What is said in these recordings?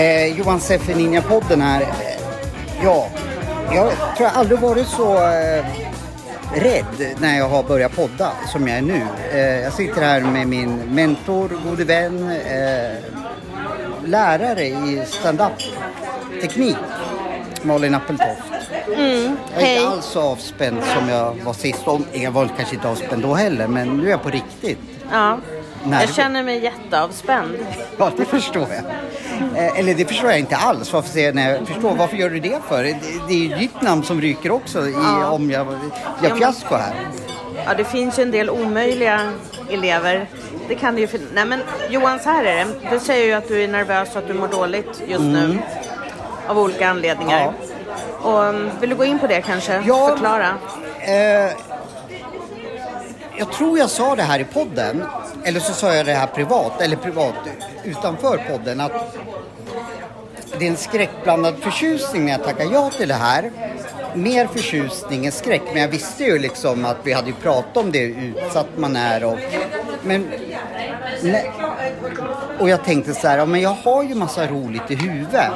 Eh, Johan Seffe Ninja-podden här. Eh, ja, jag tror jag aldrig varit så eh, rädd när jag har börjat podda som jag är nu. Eh, jag sitter här med min mentor, gode vän, eh, lärare i stand-up teknik, Malin Appeltoft. Jag är hej. inte alls så avspänd som jag var sist. Om- Jag var kanske inte avspänd då heller, men nu är jag på riktigt. Ja. Nej. Jag känner mig jätteavspänd. Ja, det förstår jag. Eh, eller det förstår jag inte alls. Varför säger jag förstår, varför gör du det för? Det, det är ju ditt namn som ryker också i, Ja. om jag gör fiasko här. Ja, det finns ju en del omöjliga elever. Det kan det ju fin- Nej men Johan, så här är det. Du säger ju att du är nervös och att du mår dåligt just nu. Av olika anledningar. Och, um, vill du gå in på det kanske? Ja. Förklara. Eh, jag tror jag sa det här i podden, eller så sa jag det här privat, eller privat utanför podden, att det är en skräckblandad förtjusning när jag tackar ja till det här. Mer förtjusning än skräck, men jag visste ju liksom att vi hade ju pratat om det, hur utsatt man är och... Men... Nej, och jag tänkte så här, ja, men jag har ju massa roligt i huvudet.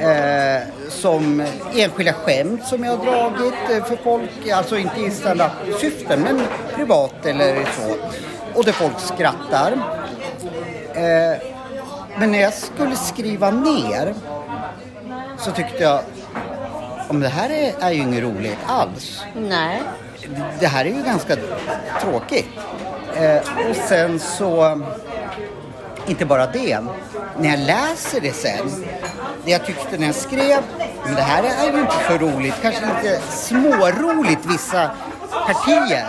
Eh, som enskilda skämt som jag har dragit eh, för folk, alltså inte i syften men privat eller så. Och där folk skrattar. Eh, men när jag skulle skriva ner så tyckte jag, om det här är, är ju inget roligt alls Nej. det här är ju ganska tråkigt. Eh, och sen så, inte bara det, när jag läser det sen, det jag tyckte när jag skrev, men det här är ju inte så roligt, kanske lite småroligt vissa partier.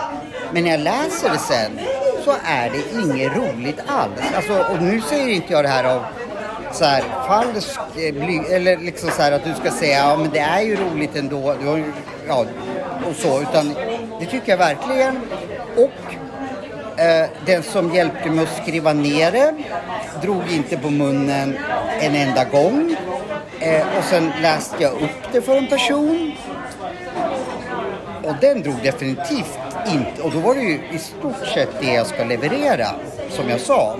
Men när jag läser det sen så är det inget roligt alls. Alltså, och nu säger inte jag det här av så här falsk, eh, bly, eller liksom så här att du ska säga ja men det är ju roligt ändå, du har, ja, och så, utan det tycker jag verkligen. Och eh, den som hjälpte mig att skriva ner det drog inte på munnen en enda gång. Eh, och sen läste jag upp det för en person. Och den drog definitivt inte, och då var det ju i stort sett det jag ska leverera, som jag sa.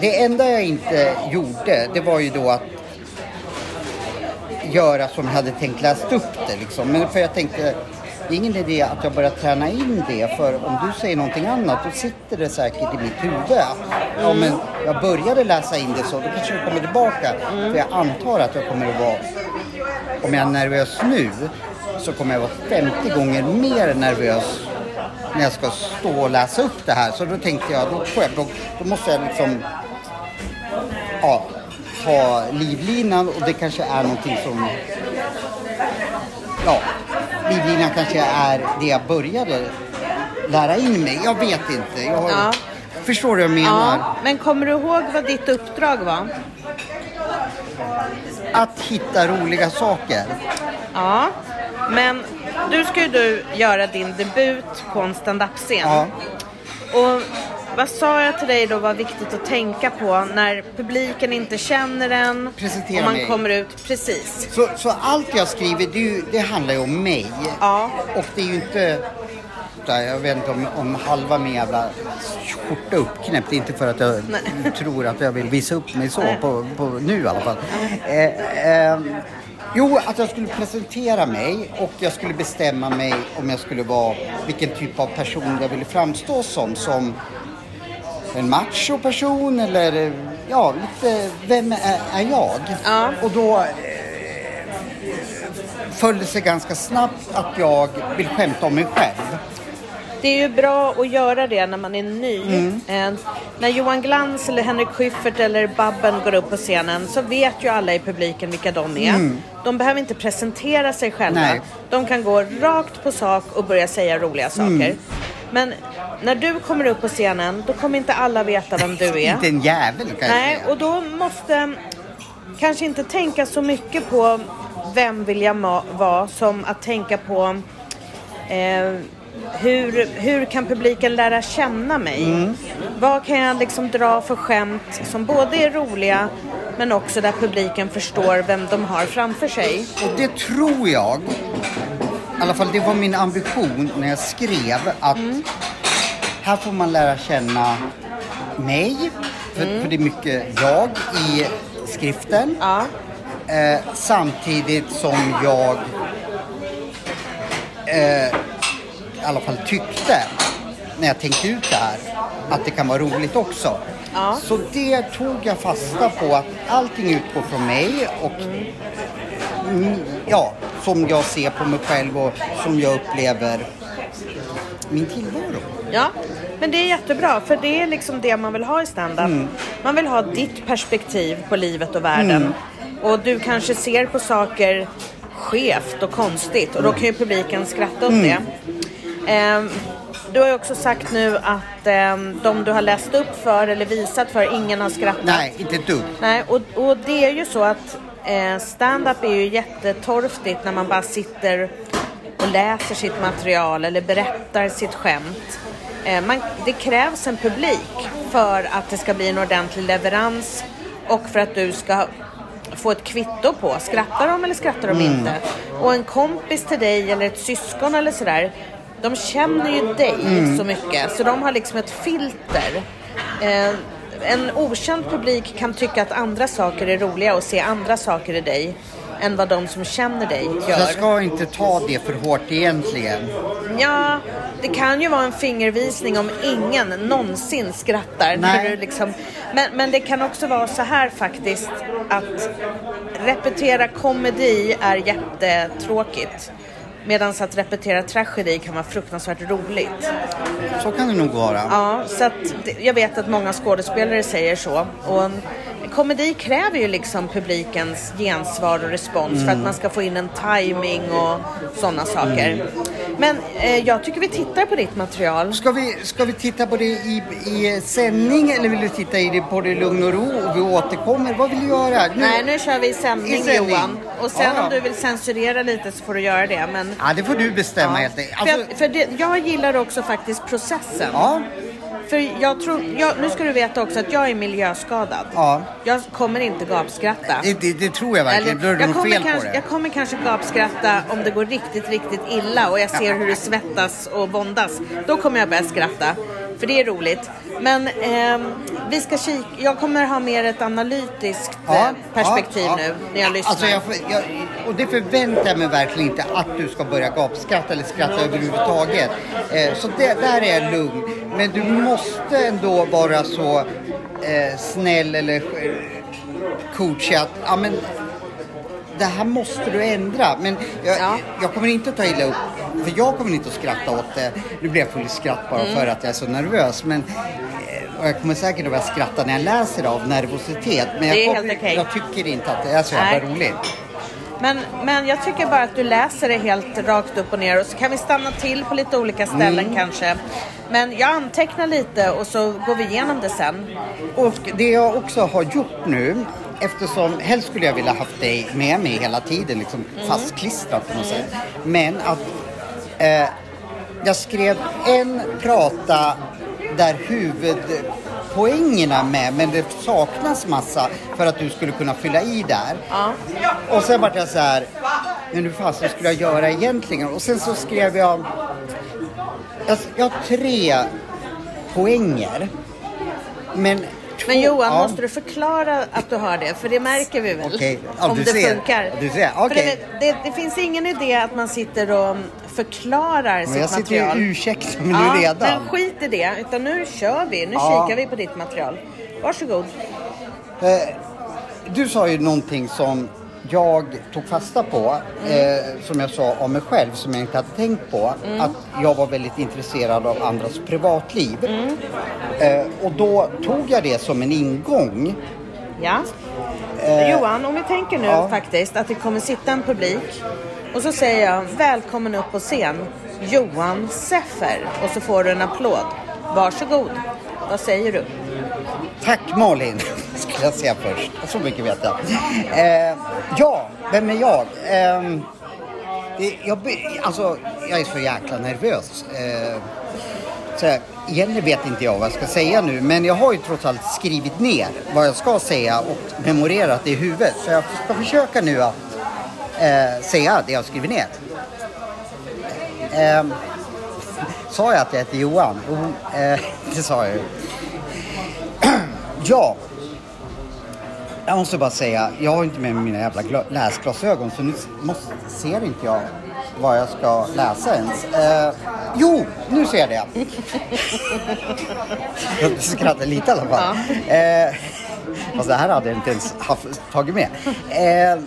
Det enda jag inte gjorde, det var ju då att göra som jag hade tänkt läst upp det liksom. Men för jag tänkte, det är ingen idé att jag börjar träna in det för om du säger någonting annat då sitter det säkert i mitt huvud. Ja men jag började läsa in det så, då kanske det kommer tillbaka. För jag antar att jag kommer att vara, om jag är nervös nu, så kommer jag vara 50 gånger mer nervös när jag ska stå och läsa upp det här. Så då tänkte jag, då, får jag, då, då måste jag liksom ja, ta livlinan och det kanske är någonting som... Ja, livlinan kanske är det jag började lära in mig. Jag vet inte. Jag har, Ja. Förstår du vad jag menar? Ja. Men kommer du ihåg vad ditt uppdrag var? Att hitta roliga saker. Ja. Men du ska ju du göra din debut på en stand-up-scen. Ja. Och vad sa jag till dig då var viktigt att tänka på när publiken inte känner en Presentera och man mig. kommer ut precis. Så, så allt jag skriver, det, ju, det handlar ju om mig. Ja. Och det är ju inte... Jag vet inte om, om halva min jävla skjorta uppknäppt. Inte för att jag Nej. tror att jag vill visa upp mig så på, på, nu i alla fall. Eh, eh, jo, att jag skulle presentera mig och jag skulle bestämma mig om jag skulle vara vilken typ av person jag ville framstå som. Som en macho person eller ja, lite vem är, är jag? Ja. Och då eh, föll det sig ganska snabbt att jag vill skämta om mig själv. Det är ju bra att göra det när man är ny. Mm. Eh, när Johan Glans eller Henrik Schyffert eller Babben går upp på scenen så vet ju alla i publiken vilka de är. De behöver inte presentera sig själva. Mm. Nej. De kan gå rakt på sak och börja säga roliga saker. Mm. Men när du kommer upp på scenen då kommer inte alla veta vem du är. Inte en jävel kan jag Nej, säga. och då måste kanske inte tänka så mycket på vem vill jag vara som att tänka på eh, hur, hur kan publiken lära känna mig? Mm. Vad kan jag liksom dra för skämt som både är roliga men också där publiken förstår vem de har framför sig? Och det tror jag, i alla fall det var min ambition när jag skrev att här får man lära känna mig, för, för det är mycket jag i skriften. Ja, Eh, samtidigt som jag eh, i alla fall tyckte när jag tänkte ut det här att det kan vara roligt också. Ja. Så det tog jag fasta på att allting utgår från mig och mm, ja, som jag ser på mig själv och som jag upplever min tillvaro. ja. Men det är jättebra för det är liksom det man vill ha i standup. Mm. Man vill ha ditt perspektiv på livet och världen. Och du kanske ser på saker skevt och konstigt och då kan ju publiken skratta åt Mm. det. Ehm, du har ju också sagt nu att ehm, de du har läst upp för eller visat för, ingen har skrattat. Nej, inte ett dugg. Nej, och, och det är ju så att eh, stand-up är ju jättetorftigt när man bara sitter och läser sitt material eller berättar sitt skämt. Eh, man, det krävs en publik för att det ska bli en ordentlig leverans och för att du ska få ett kvitto på, skrattar de eller skrattar de inte? Och en kompis till dig eller ett syskon eller sådär, de känner ju dig så mycket så de har liksom ett filter. Eh, en okänd publik kan tycka att andra saker är roliga och se andra saker i dig än vad de som känner dig gör. jag ska inte ta det för hårt egentligen. Ja, det kan ju vara en fingervisning om ingen någonsin skrattar. Nej. liksom... men, men det kan också vara så här faktiskt att repetera komedi är jättetråkigt. Medan att repetera tragedi kan vara fruktansvärt roligt. Så kan det nog vara. Ja, så att jag vet att många skådespelare säger så. Och komedi kräver ju liksom publikens gensvar och respons för att man ska få in en timing och sådana saker. Men eh, jag tycker vi tittar på ditt material. Ska vi, ska vi titta på det i, i sändning eller vill du titta i det på det i lugn och ro och vi återkommer? Vad vill du göra? Nu- Nej, nu kör vi i sändning, I sändning. Johan. Och sen Ja, om du vill censurera lite så får du göra det. Men, Ja, det får du bestämma ja. helt enkelt. För, Alltså, jag, för det, jag gillar också faktiskt processen. ja, För jag tror, jag, nu ska du veta också att jag är miljöskadad. Ja. Jag kommer inte gapskratta. det, det, det tror jag verkligen. Det jag, kommer fel på kanske, det. jag kommer kanske gapskratta om det går riktigt, riktigt illa och jag ser hur det svettas och våndas. Då kommer jag börja skratta. För det är roligt. Men ehm, vi ska kika. Jag kommer ha mer ett analytiskt eh, perspektiv ja, ja. nu när jag lyssnar. Alltså jag, jag, och det förväntar jag mig verkligen inte att du ska börja gapskratta eller skratta överhuvudtaget. Eh, så det, där är jag lugn. Men du måste ändå vara så eh, snäll eller eh, coachig att ja, men, det här måste du ändra. Men jag, Ja. jag kommer inte att ta illa upp. För jag kommer inte att skratta åt det. Nu blir jag full i skratt bara Mm. för att jag är så nervös. Men, eh, och jag kommer säkert att börja skratta när jag läser av nervositet. Men jag, kommer- okej. jag tycker inte att det är så jävla Nej. roligt. Men, men jag tycker bara att du läser det helt rakt upp och ner och så kan vi stanna till på lite olika ställen Mm. kanske. Men jag antecknar lite och så går vi igenom det sen. Och det jag också har gjort nu, eftersom helst skulle jag vilja haft dig med mig hela tiden, liksom Mm. fastklistrad på något sätt. Men att eh, jag skrev en prata där huvudpoängerna är med, men det saknas massa för att du skulle kunna fylla i där. Ja. Och sen vart jag så här, men hur fasen skulle jag göra egentligen? Och sen så skrev jag, jag, jag har tre poänger. Men, två, Men Johan, ja. måste du förklara att du har det? För det märker vi väl? Okej. Ja, om det ser. funkar. Du ser. Okej. det, det, det finns ingen idé att man sitter och förklarar Men sitt jag sitter ju material. och ursäktar mig ja, redan. Men skit i det, utan nu kör vi. Nu Ja. kikar vi på ditt material. Varsågod. Eh, du sa ju någonting som jag tog fasta på, eh, som jag sa om mig själv, som jag inte hade tänkt på. Att jag var väldigt intresserad av andras privatliv. Eh, och då tog jag det som en ingång. Ja. Johan, om vi tänker nu Eh, ja. faktiskt att det kommer sitta en publik och så säger jag välkommen upp på scen Johan Seffer och så får du en applåd. Varsågod. Vad säger du? Tack Malin, skulle jag säga först. Så mycket vet jag. Eh, ja, vem är jag? Eh, jag, alltså, jag är så jäkla nervös. Eh, så här, egentligen vet inte jag vad jag ska säga nu men jag har ju trots allt skrivit ner vad jag ska säga och memorerat det i huvudet. Så jag ska försöka nu att eh, säga det jag skriver ner. Eh, sa jag att jag heter Johan? Oh, eh, det sa jag ju. ja. Jag måste bara säga, jag har inte med mig mina jävla gla- läsglasögon så nu måste, ser inte jag vad jag ska läsa ens. Eh, jo, nu ser jag det. jag skrattar lite i alla fall. Eh, fast det här hade jag inte ens haft, tagit med. Eh,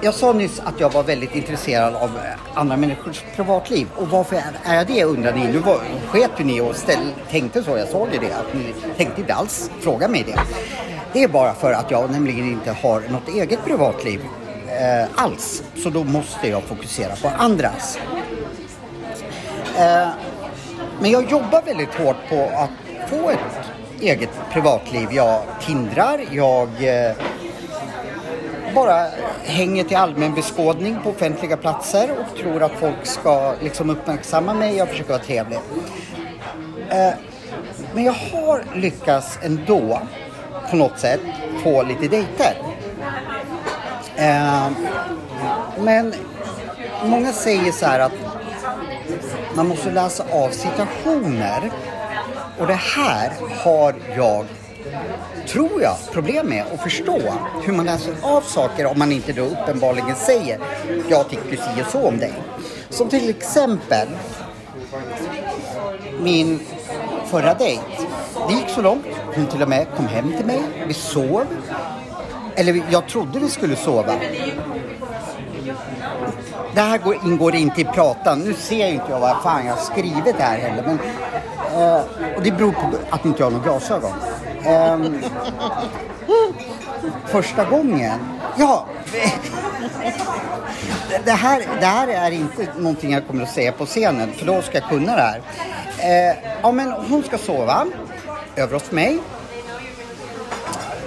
jag sa nyss att jag var väldigt intresserad av andra människors privatliv. Och varför är jag det undrar ni? Nu var, sket ju ni och ställ, tänkte så. Jag såg ju det. Att ni tänkte inte alls fråga mig det. Det är bara för att jag nämligen inte har något eget privatliv eh, alls. Så då måste jag fokusera på andras. Eh, men jag jobbar väldigt hårt på att få ett eget privatliv. Jag tindrar, jag eh, bara hänger till allmän beskådning på offentliga platser och tror att folk ska liksom uppmärksamma mig. Jag försöker vara trevlig. Eh, men jag har lyckats ändå på något sätt få lite dejter. Eh, men många säger så här att man måste läsa av situationer. Och det här har jag tror jag, problem med att förstå hur man läser av saker om man inte då uppenbarligen säger jag tycker si och så om dig. Som till exempel min förra dejt. Det gick så långt, hon till och med kom hem till mig, vi sov. Eller jag trodde vi skulle sova. Det här går, ingår inte i pratan. Nu ser jag inte jag vad fan jag har skrivit här heller. Men, eh, och det beror på att inte jag har några glasögon. Eh, första gången. Ja. Det- Det här, det här är inte någonting jag kommer att säga på scenen för då ska jag kunna det här. Eh, ja men hon ska sova över hos mig.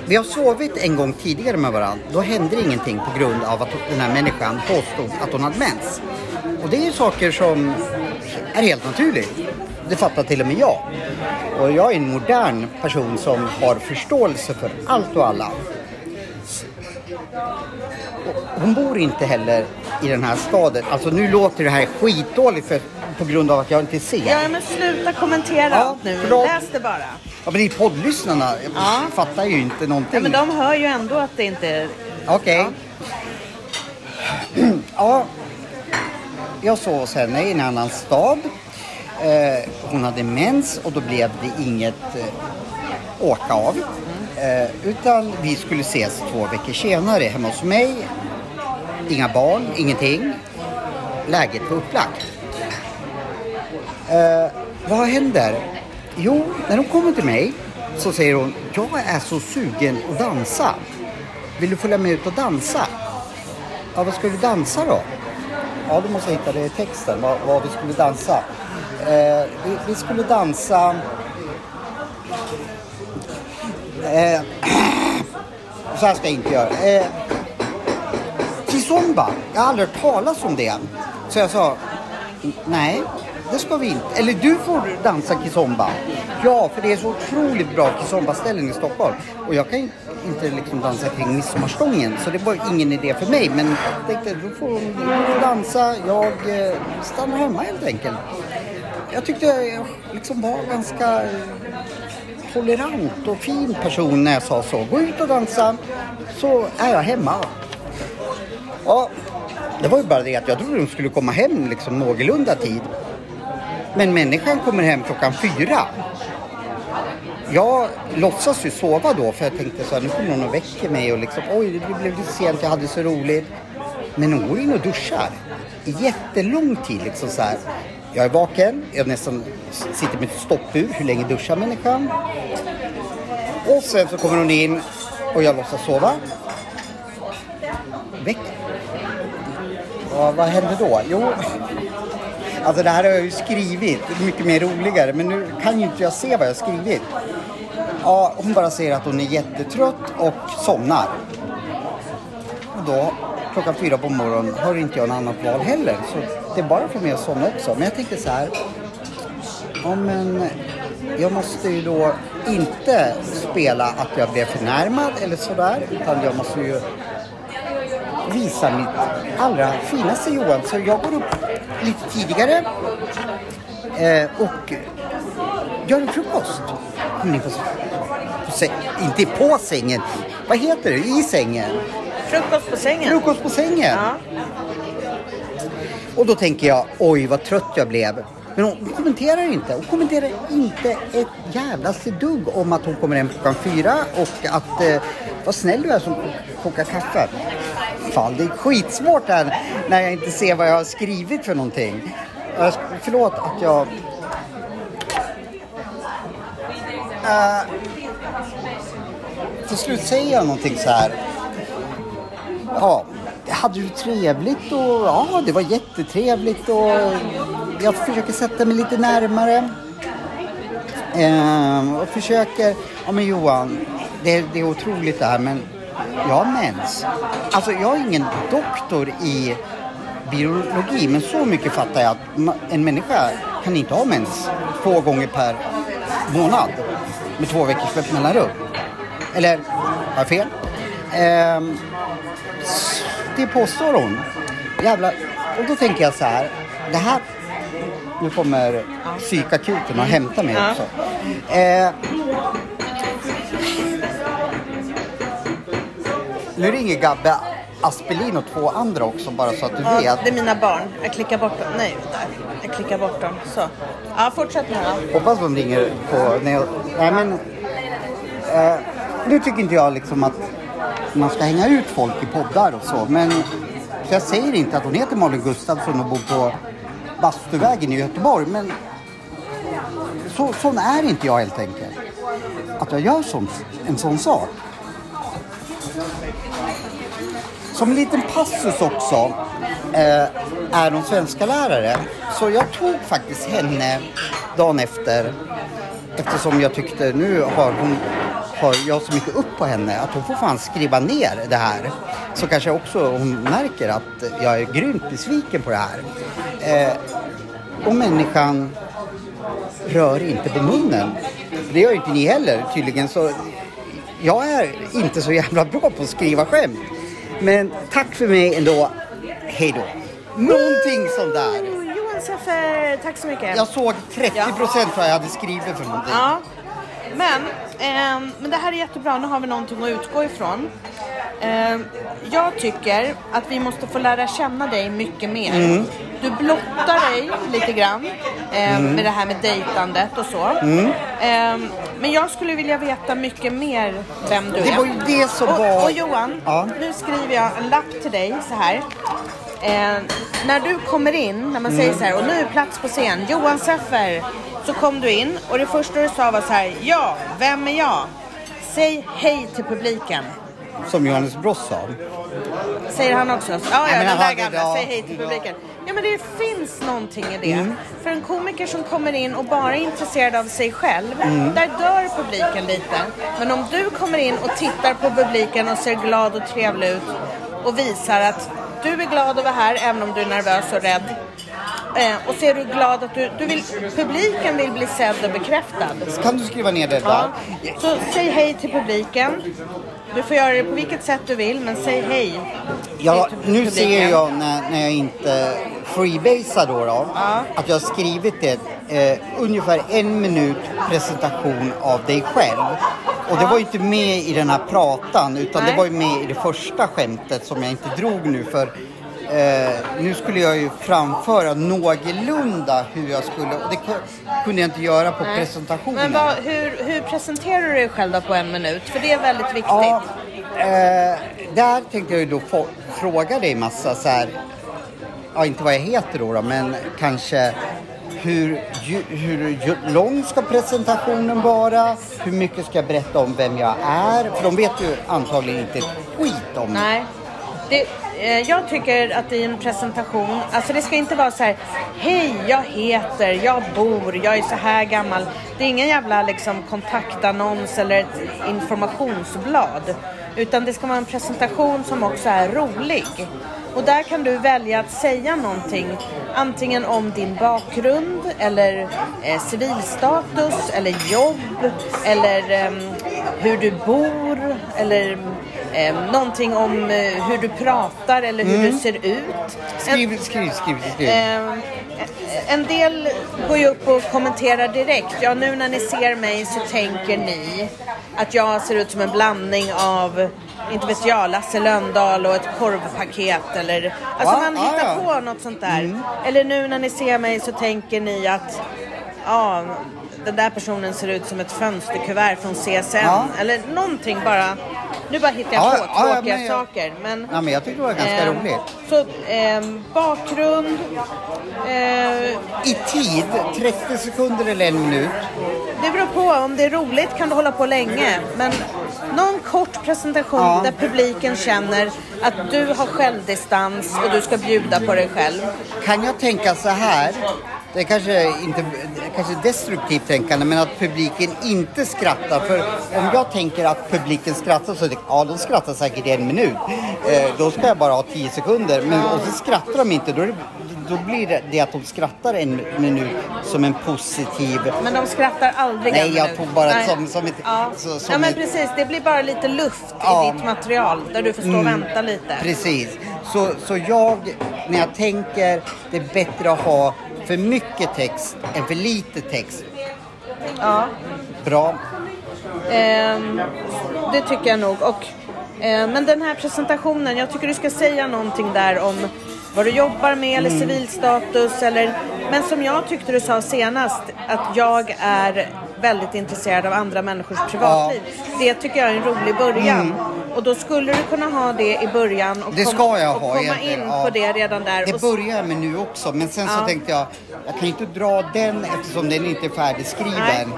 Vi har sovit en gång tidigare med varandra. Då hände ingenting på grund av att den här människan påstod att hon hade mens. Och det är ju saker som är helt naturligt. Det fattar till och med jag. Och jag är en modern person som har förståelse för allt och alla. Och Hon bor inte heller i den här staden. Alltså nu låter det här skitdåligt för, på grund av att jag inte ser. Ja, men sluta kommentera Ja, nu. Läs det bara. Ja, men det är poddlyssnarna. Ja. fattar ju inte någonting. Ja, men de hör ju ändå att det inte är... Okej. Ja. Jag sov hos henne i en annan stad. Eh, hon hade mens och då blev det inget eh, åka av. Eh, utan vi skulle ses två veckor senare hemma hos mig. Inga barn, ingenting. Läget var upplagt. Eh, vad händer? Jo, när hon kommer till mig så säger hon, jag är så sugen att dansa. Vill du följa med ut och dansa? Ja, vad ska vi dansa då? Ja, du måste hitta det i texten, vad, vad vi skulle dansa. Eh, vi, vi skulle dansa... Eh, så här ska jag inte göra. Eh, Kizomba, jag har aldrig hört talas om det. Så jag sa, nej, det ska vi inte. Eller du får dansa kizomba. Ja, för det är så otroligt bra kizomba-ställen i Stockholm. Och jag kan ju inte liksom dansa kring midsommarstången, så det var ingen idé för mig. Men jag tänkte, då får hon du får dansa, jag eh, stannar hemma helt enkelt. Jag tyckte jag liksom var ganska eh, tolerant och fin person när jag sa så. Gå ut och dansa, så är jag hemma. Ja, det var ju bara det att jag trodde de skulle komma hem liksom någorlunda tid. Men människan kommer hem klockan fyra. Jag låtsas ju sova då för jag tänkte så här, nu kommer någon och väcker mig och liksom oj det blev lite sent, jag hade så roligt. Men hon går in och duschar i jättelång tid liksom så här. Jag är vaken, jag nästan sitter med ett stoppur. Hur länge duschar människan? Och sen så kommer hon in och jag låtsas sova. Väck. Ja, vad hände då? Jo, alltså det här har jag ju skrivit. Mycket mer roligare. Men nu kan ju inte jag se vad jag har skrivit. Ja, hon bara säger att hon är jättetrött och somnar. Och då klockan fyra på morgonen har inte jag något annat val heller. Så det är bara för mig att somna också. Men jag tänkte så här. Ja men jag måste ju då inte spela att jag blev förnärmad eller sådär. Utan jag måste ju visa mitt allra finaste Johan. Så jag går upp lite tidigare eh, och gör en frukost. Ner på, på inte på sängen. Vad heter det? I sängen. Frukost på sängen. Frukost på sängen. Ja. Och då tänker jag, oj vad trött jag blev. Men hon kommenterar inte. Hon kommenterar inte ett jävlaste dugg om att hon kommer hem klockan fyra och att eh, vad snäll du är som kokar kaffe fall. det är skitsvårt här när jag inte ser vad jag har skrivit för någonting. Förlåt att jag... Uh, till slut säger jag någonting så här. Ja, hade du trevligt och ja, det var jättetrevligt och jag försöker sätta mig lite närmare. Ehm, och försöker, ja men Johan, det, det är otroligt det här men jag har mens. Alltså jag är ingen doktor i biologi men så mycket fattar jag att en människa kan inte ha mens två gånger per månad med två veckors mellanrum. Eller har jag fel? Ehm, det påstår hon. Jävlar. Och då tänker jag så här. Det här... Nu kommer psykakuten och hämtar mig också. Eh, nu ringer Gabbe Aspelin och två andra också bara så att du Ja, vet. det är mina barn. Jag klickar bort dem. Nej, där. Jag klickar bort dem. Så. Ja, fortsätt nu då. Hoppas de ringer på... Jag, nej men... Eh, nu tycker inte jag liksom att man ska hänga ut folk i poddar och så. Men så jag säger inte att hon heter Malin Gustafsson och bor på Bastuvägen i Göteborg. Men så, sån är inte jag helt enkelt. Att jag gör sånt, en sån sak. Som en liten passus också eh, är de svenska lärare. Så jag tog faktiskt henne dagen efter eftersom jag tyckte nu har hon har jag så mycket upp på henne att hon får fan skriva ner det här. Så kanske också hon märker att jag är grymt besviken på det här. Eh, och människan rör inte på munnen. Det gör ju inte ni heller tydligen. Så jag är inte så jävla bra på att skriva skämt. Men tack för mig ändå. Hej då. Någonting sånt där. Oh, Johan Seffer, tack så mycket. Jag såg 30 procent vad jag hade skrivit för någonting. Ja. Men, ehm, men det här är jättebra. Nu har vi någonting att utgå ifrån. Ehm, jag tycker att vi måste få lära känna dig mycket mer. Mm. Du blottar dig lite grann ehm, med det här med dejtandet och så. Mm. Ehm, men jag skulle vilja veta mycket mer vem du Det är. var ju det som och, var- Och Johan, Ja. nu skriver jag en lapp till dig så här. Eh, när du kommer in, när man säger så här, och nu är plats på scen, Johan Seffer. Så kom du in och det första du sa var så här, ja, vem är jag? Säg hej till publiken. Som Johannes Brost sa. Säger han också? Ja, ja, men den där gamla. Säg hej till publiken. Ja, men det finns någonting i det. Mm. För en komiker som kommer in och bara är intresserad av sig själv, Mm. där dör publiken lite. Men om du kommer in och tittar på publiken och ser glad och trevlig ut och visar att du är glad att vara här även om du är nervös och rädd. Eh, och så är du glad att du, du vill, publiken vill bli sedd och bekräftad. Kan du skriva ner det Ja. där? Så säg hej till publiken. Du får göra det på vilket sätt du vill, men säg hej. Ja, till nu ser jag när, när jag inte freebasar då, då Ja. att jag har skrivit det eh, ungefär en minut presentation av dig själv. Och det var ju inte med i den här pratan utan Nej. det var ju med i det första skämtet som jag inte drog nu för eh, nu skulle jag ju framföra någorlunda hur jag skulle och det ku- kunde jag inte göra på Nej. presentationen. Men vad, hur, hur presenterar du dig själv då på en minut? För det är väldigt viktigt. Ja, eh, där tänkte jag ju då få, fråga dig massa så här, ja inte vad jag heter då, då men kanske hur, ju, hur lång ska presentationen vara? Hur mycket ska jag berätta om vem jag är? För de vet ju antagligen inte ett skit om Nej. Det, Eh, jag tycker att i en presentation, alltså det ska inte vara så här, hej jag heter, jag bor, jag är så här gammal. Det är ingen jävla liksom kontaktannons eller ett informationsblad. Utan det ska vara en presentation som också är rolig. Och där kan du välja att säga någonting. Antingen om din bakgrund eller eh, civilstatus eller jobb eller eh, hur du bor eller eh, någonting om eh, hur du pratar eller hur Mm. du ser ut. Skriv, skriv, skriv, skriv. Eh, en del går ju upp och kommenterar direkt. Ja, nu när ni ser mig så tänker ni att jag ser ut som en blandning av, inte vet jag, Lasse Lönndahl och ett korvpaket eller... Alltså Ja, man ja, hittar ja. Mm. på något sånt där. Eller nu när ni ser mig så tänker ni att, ja, den där personen ser ut som ett fönsterkuvert från CSN. Ja. Eller någonting bara. Nu bara hittar jag Ja, på ja, tråkiga men jag- saker. Men, Ja, men jag tyckte det var ganska Ehm, roligt. Så ehm, bakgrund. Eh, I tid, 30 sekunder eller en minut. det beror på. Om det är roligt kan du hålla på länge. Men någon kort presentation Ja. där publiken känner att du har självdistans och du ska bjuda på dig själv. Kan jag tänka så här? Det är kanske inte kanske destruktivt tänkande, men att publiken inte skrattar. För om jag tänker att publiken skrattar så tänker jag, ja de skrattar säkert i en minut. Eh, då ska jag bara ha 10 sekunder. Men och så skrattar de inte. Då, det, då blir det, att de skrattar en minut som en positiv... Men de skrattar aldrig Nej, en jag minut. tog bara Nej. som- som ett- Ja, så- som ja men ett- precis. Det blir bara lite luft Ja. Mm. i ditt material där du får stå och vänta lite. Precis. Så, så jag, när jag tänker, det är bättre att ha för mycket text än för lite text. Ja. Bra. Ehm, det tycker jag nog. Och, eh, men den här presentationen, jag tycker du ska säga någonting där om vad du jobbar med eller civilstatus. Eller, men som jag tyckte du sa senast, att jag är väldigt intresserad av andra människors privatliv. Det tycker jag är en rolig början. Och då skulle du kunna ha det i början och, Det ska jag och ha komma in ja. på det redan där. Det börjar jag med nu också, men sen så Ja. tänkte jag, jag kan inte dra den eftersom den inte är färdigskriven.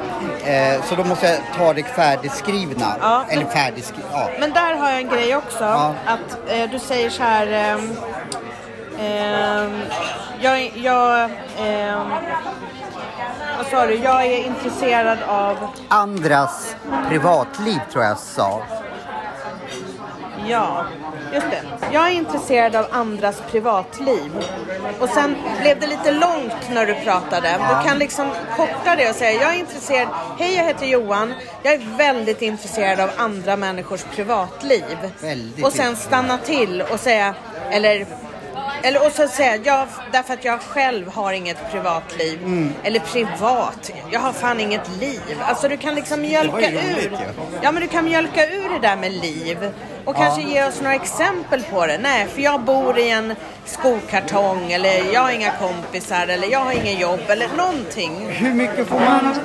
Eh, så då måste jag ta det färdigskrivna. Ja, Eller färdigskrivet, ja. Men där har jag en grej också. Ja. Att eh, du säger så här. ehm, jag, jag, ehm, vad sa du? Jag är intresserad av, Andras privatliv tror jag sa. ja, just det. Jag är intresserad av andras privatliv. Och sen blev det lite långt när du pratade. Du kan liksom korta det och säga, jag är intresserad, hej jag heter Johan, jag är väldigt intresserad av andra människors privatliv. Väldigt och sen stanna till och säga, eller eller och så säga, ja, därför att jag själv har inget privatliv. Mm. Eller privat, jag har fan inget liv. Alltså du kan liksom mjölka ur. Ja men du kan mjölka ur det där med liv. Och kanske ge oss några exempel på det. Nej, för jag bor i en skokartong eller jag har inga kompisar eller jag har inget jobb eller någonting. Hur mycket får man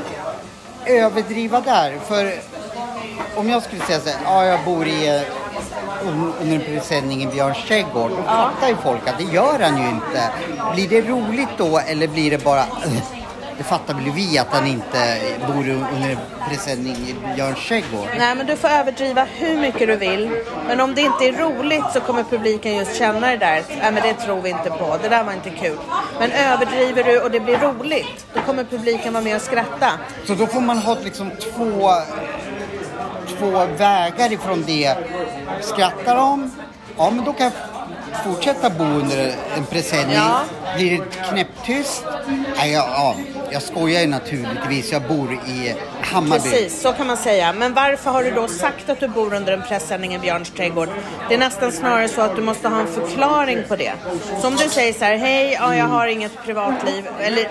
överdriva där? För om jag skulle säga så här, ja jag bor i under en presenning i Björns trädgård. Då fattar ju folk att det gör han ju inte. Blir det roligt då eller blir det bara det fattar väl vi att han inte bor under en presenning i Björns trädgård. Nej men du får överdriva hur mycket du vill. Men om det inte är roligt så kommer publiken just känna det där. Nej men det tror vi inte på. Det där var inte kul. Men överdriver du och det blir roligt. Då kommer publiken vara med och skratta. Så då får man ha liksom två, två vägar ifrån det. Skrattar de? Ja, men då kan jag fortsätta bo under en presenning. Ja. Blir det knäpptyst? Nej, ja, ja, jag skojar ju naturligtvis. Jag bor i Hammarby. Precis, så kan man säga. Men varför har du då sagt att du bor under en pressändning i Björns trädgård? Det är nästan snarare så att du måste ha en förklaring på det. Så om du säger så här, hej, ja, jag har inget privatliv. Eller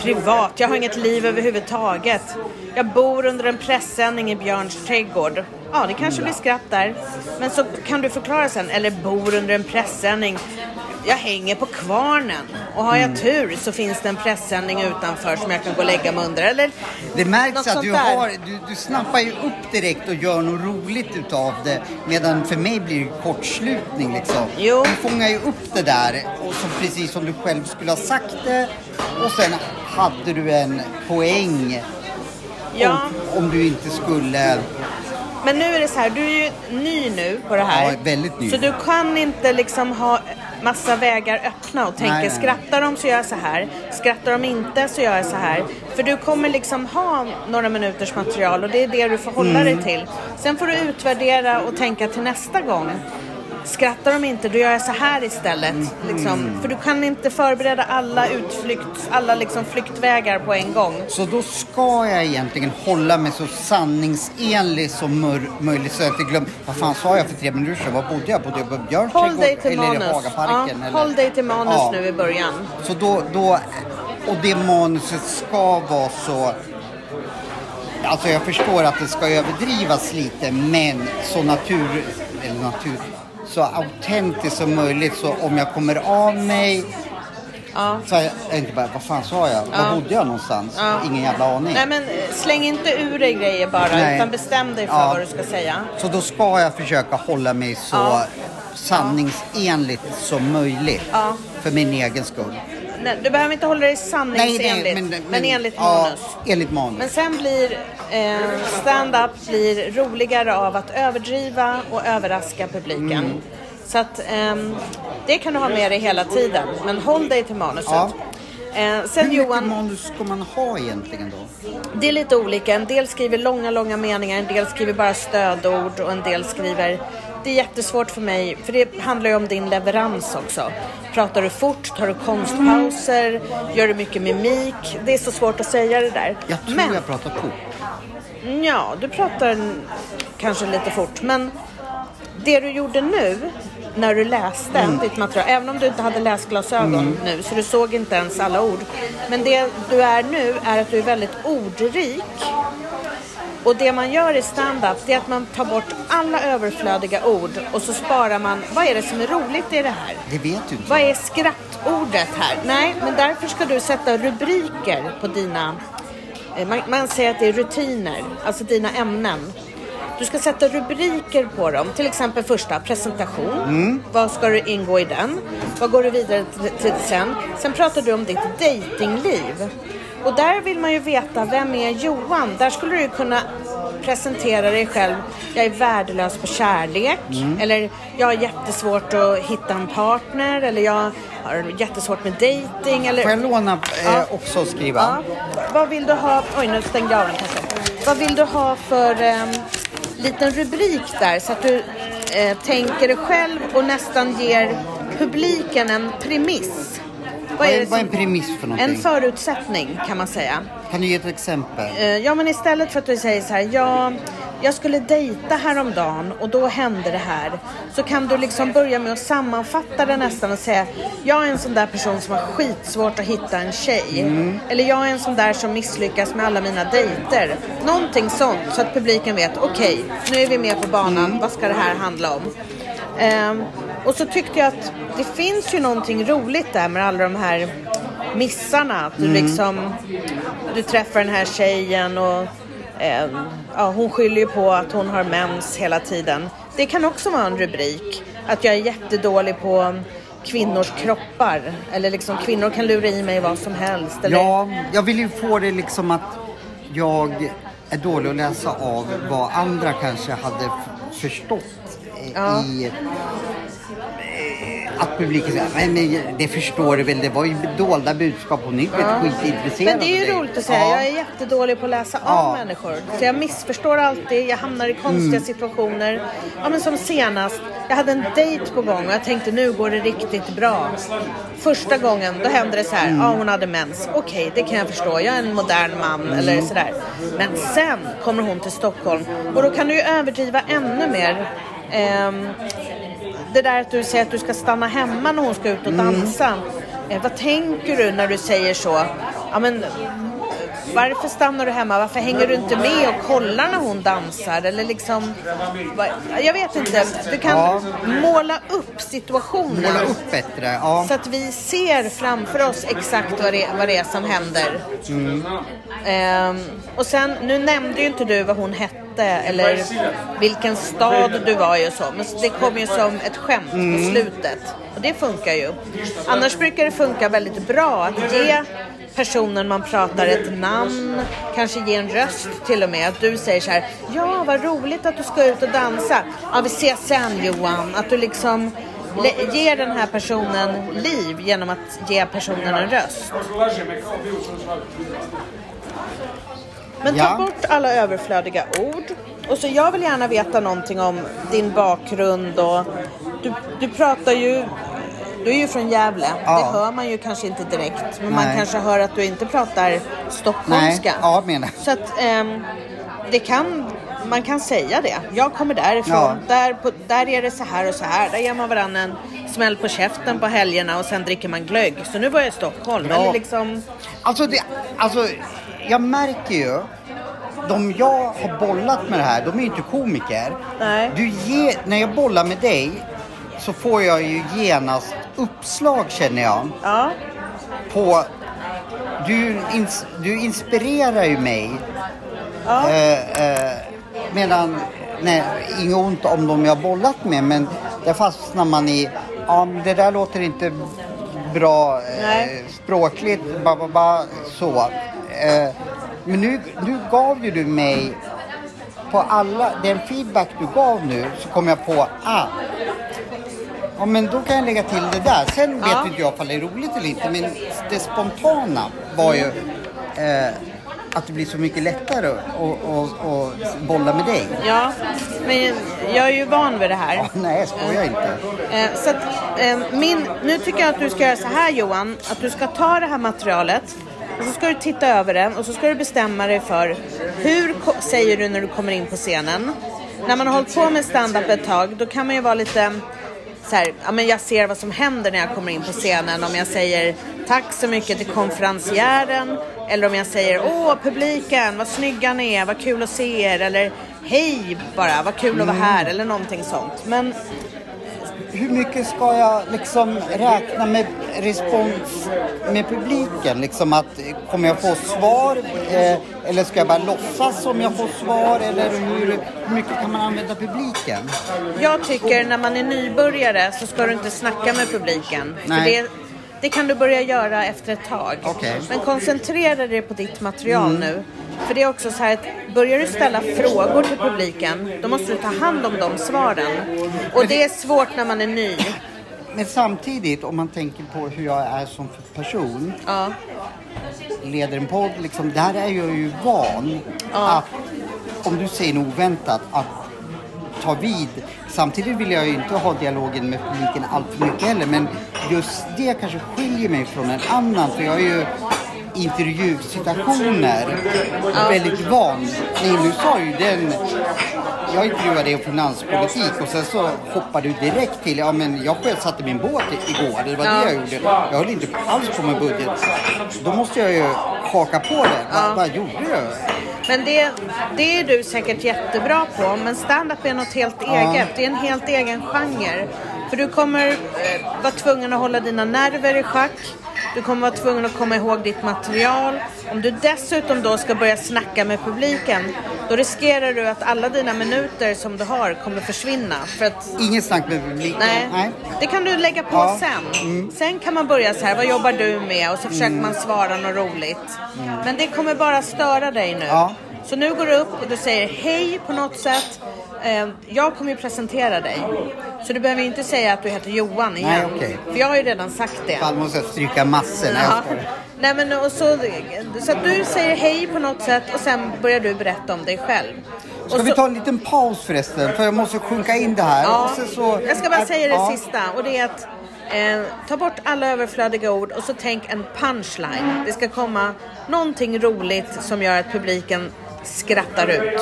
privat, jag har inget liv överhuvudtaget. Jag bor under en pressändning i Björns trädgård. Ja, det kanske blir skratt där. Men så kan du förklara sen, eller bor under en pressändning. Jag hänger på kvarnen och har jag tur så finns det en pressändning utanför som jag kan gå och lägga mig under. Eller Det märks att du, har, du, du snappar ju upp direkt och gör något roligt utav det. Medan för mig blir det kortslutning liksom. Jo. Du fångar ju upp det där och så precis som du själv skulle ha sagt det. Och sen hade du en poäng Ja. om, om du inte skulle Men nu är det så här, du är ju ny nu på det här. Ja, väldigt ny. Så du kan inte liksom ha massa vägar öppna och tänka Nej, nej. skrattar de så gör jag så här. Skrattar de inte så gör jag så här. För du kommer liksom ha några minuters material och det är det du får hålla Mm. dig till. Sen får du utvärdera och tänka till nästa gång. Skrattar de inte, då gör jag så här istället. Mm. Liksom. För du kan inte förbereda alla utflykt, alla liksom flyktvägar på en gång. Så då ska jag egentligen hålla mig så sanningsenlig som möjligt så jag inte glömmer. Vad fan sa jag för tre minuter sedan? Var bodde jag? Bodde jag på Björns Håll dig trädgård till eller manus. Hagaparken? Ja, eller? håll dig till manus Ja. nu i början. Så då, då, och det manuset ska vara så... Alltså jag förstår att det ska överdrivas lite men så natur... Eller natur... Så autentiskt som möjligt så om jag kommer av mig Ja. så jag inte bara, vad fan sa jag? Var bodde jag någonstans? Ja. Ingen jävla aning. Nej men eh, släng inte ur dig grejer bara Nej. utan bestäm dig för Ja. vad du ska säga. Så då ska jag försöka hålla mig så Ja. sanningsenligt som möjligt. Ja. För min egen skull. Nej, du behöver inte hålla dig sanningsenligt, men, enligt manus. Ja, enligt manus. Men sen blir eh, stand-up blir roligare av att överdriva och överraska publiken. Mm. Så att ehm, det kan du ha med dig hela tiden, men håll dig till manuset. Ja. Eh, Hur sen mycket Johan, manus ska man ha egentligen då? det är lite olika. En del skriver långa, långa meningar, en del skriver bara stödord och en del skriver... Det är jättesvårt för mig, för det handlar ju om din leverans också. Pratar du fort? Tar du konstpauser? Gör du mycket mimik? Det är så svårt att säga det där. Jag tror Men, jag pratar fort. ja, du pratar kanske lite fort, men det du gjorde nu när du läste Mm. ditt material, även om du inte hade läsglasögon nu så du såg inte ens alla ord. Men det du är nu är att du är väldigt ordrik. Och det man gör i stand-up det är att man tar bort alla överflödiga ord och så sparar man, vad är det som är roligt i det här? Det vet du inte. Vad är skrattordet här? Nej, men därför ska du sätta rubriker på dina... eh, Man, man säger att det är rutiner, alltså dina ämnen. Du ska sätta rubriker på dem. Till exempel första, presentation. Vad ska du ingå i den? Vad går du vidare till sen? Sen pratar du om ditt datingliv. Och där vill man ju veta, vem är Johan? Där skulle du kunna presentera dig själv. Jag är värdelös på kärlek. Eller jag har jättesvårt att hitta en partner. Eller jag har jättesvårt med dating. Eller... Får jag låna eh, Ja. också skriva? Ja. Vad vill du ha? Oj, nu stängde jag av den kanske. Vad vill du ha för um, liten rubrik där så att du eh, tänker dig själv och nästan ger publiken en premiss? Vad är, vad är en premiss för någonting? En förutsättning kan man säga. Kan du ge ett exempel? Eh, Ja, men istället för att du säger så här, ja, jag skulle dejta häromdagen och då hände det här. Så kan du liksom börja med att sammanfatta det nästan och säga, jag är en sån där person som har skitsvårt att hitta en tjej. Eller jag är en sån där som misslyckas med alla mina dejter. Någonting sånt så att publiken vet, okej, nu är vi med på banan, vad ska det här handla om? Ehm, och så tyckte jag att det finns ju någonting roligt där med alla de här missarna. Att du liksom, du träffar den här tjejen och eh, ja, hon skyller ju på att hon har mens hela tiden. Det kan också vara en rubrik. Att jag är jättedålig på kvinnors kroppar. Eller liksom kvinnor kan lura i mig vad som helst. Eller, Ja, jag vill ju få det liksom att jag är dålig att läsa av vad andra kanske hade förstått Ja. i att publiken säger men men det förstår du väl, det var ju dolda budskap, hon är ju ja. skitintresserad Men det är ju roligt att säga. Ja. Jag är jättedålig på att läsa av Ja. människor. Så jag missförstår alltid. Jag hamnar i konstiga Mm. situationer. Ja, men som senast. Jag hade en dejt på gång och jag tänkte nu går det riktigt bra. Första gången då hände det så här. Mm. Ja, hon hade mens. Okej, det kan jag förstå. Jag är en modern man Mm. eller sådär. Men sen kommer hon till Stockholm och då kan du ju överdriva ännu mer. Ehm, det där att du säger att du ska stanna hemma när hon ska ut och dansa. Eh, vad tänker du när du säger så? Ja, men, varför stannar du hemma? Varför hänger du inte med och kollar när hon dansar? Eller liksom, jag vet inte. Du kan Ja. måla upp situationen. Måla upp bättre, ja. Så att vi ser framför oss exakt vad det, vad det är som händer. Ehm, och sen, nu nämnde ju inte du vad hon hette eller vilken stad du var i och så. Men det kom ju som ett skämt på slutet. Och det funkar ju. Annars brukar det funka väldigt bra att ge personen man pratar ett namn, kanske ge en röst till och med. Att du säger så här, ja vad roligt att du ska ut och dansa. Ja vi ses sen Johan. Att du liksom ger den här personen liv genom att ge personen en röst. Men ta Ja. bort alla överflödiga ord. Och så jag vill gärna veta någonting om din bakgrund och du, du pratar ju du är ju från Gävle. Ja. Det hör man ju kanske inte direkt. Men man Nej. kanske hör att du inte pratar Nej, stockholmska. ja menar Så att ehm, det kan, man kan säga det. Jag kommer därifrån. Ja. Där, på, där är det så här och så här. Där ger man varandra en smäll på käften på helgerna och sen dricker man glögg. Så nu var jag i Stockholm. Ja. Eller liksom, Alltså, det, alltså, jag märker ju, de jag har bollat med det här, de är ju inte komiker. Nej. Du ge, när jag bollar med dig så får jag ju genast uppslag känner jag. ja. På, du, ins, du inspirerar ju mig. Ja. Eh, eh, medan, nej, inget ont om de jag har bollat med men där fastnar man i, ja det där låter inte bra eh, språkligt, ba, ba, ba, så. Eh, men nu, nu gav ju du mig, på alla, den feedback du gav nu så kom jag på, ah, Ja men då kan jag lägga till det där. Sen vet Ja. inte jag om det är roligt eller inte men det spontana var ju eh, att det blir så mycket lättare att att- att bolla med dig. Ja, men jag är ju van vid det här. Ja, nej, skojar inte. Eh, så att, eh, min, nu tycker jag att du ska göra så här Johan, att du ska ta det här materialet och så ska du titta över det och så ska du bestämma dig för hur säger du när du kommer in på scenen. När man har hållit på med stand-up ett tag då kan man ju vara lite så här, ja, men jag ser vad som händer när jag kommer in på scenen. Om jag säger tack så mycket till konferencieren eller om jag säger åh publiken, vad snygga ni är, vad kul att se er eller hej bara, vad kul att vara här eller någonting sånt. Men Hur mycket ska jag liksom räkna med respons med publiken? Liksom att, kommer jag få svar? Eh, eller ska jag bara låtsas som jag får svar? Eller hur, hur mycket kan man använda publiken? Jag tycker när man är nybörjare så ska du inte snacka med publiken. För Nej. det, det kan du börja göra efter ett tag. Okej. Men koncentrera dig på ditt material nu. För det är också så här att börjar du ställa frågor till publiken då måste du ta hand om de svaren. Och det är svårt när man är ny. Men samtidigt, om man tänker på hur jag är som person, Ja. leder en podd, liksom, där är jag ju van Ja. att, om du säger något oväntat, att ta vid. Samtidigt vill jag ju inte ha dialogen med publiken allt för mycket heller, men just det kanske skiljer mig från en annan, för jag är ju intervjusituationer väldigt van. Nej, nu sa ju den jag intervjuade dig om finanspolitik och sen så hoppade du direkt till, ja men jag sjösatte min båt igår, det var Ja. det jag gjorde. Jag höll inte alls på med budget. Då måste jag ju haka på det. Vad, vad gjorde du? Men det, det är du säkert jättebra på. Men stand-up är något helt eget. Det är en helt egen genre. För du kommer eh, vara tvungen att hålla dina nerver i schack. Du kommer vara tvungen att komma ihåg ditt material. Om du dessutom då ska börja snacka med publiken, då riskerar du att alla dina minuter som du har kommer försvinna. För att Inget snack med publiken? Nej. det kan du lägga på Ja. sen. Sen kan man börja så här, vad jobbar du med? Och så försöker man svara något roligt. Men det kommer bara störa dig nu. Ja. Så nu går du upp och du säger hej på något sätt. Eh, Jag kommer ju presentera dig. Så du behöver ju inte säga att du heter Johan igen. Nej, okej. För jag har ju redan sagt det. Fall måste jag stryka massor när Ja. jag ska. Nej men och så, så att du säger hej på något sätt och sen börjar du berätta om dig själv. Ska och vi så, ta en liten paus förresten? För jag måste sjunka in det här. Ja, Och sen så, jag ska bara att- säga det ja. sista och det är att eh, ta bort alla överflödiga ord och så tänk en punchline. Det ska komma någonting roligt som gör att publiken skrattar ut.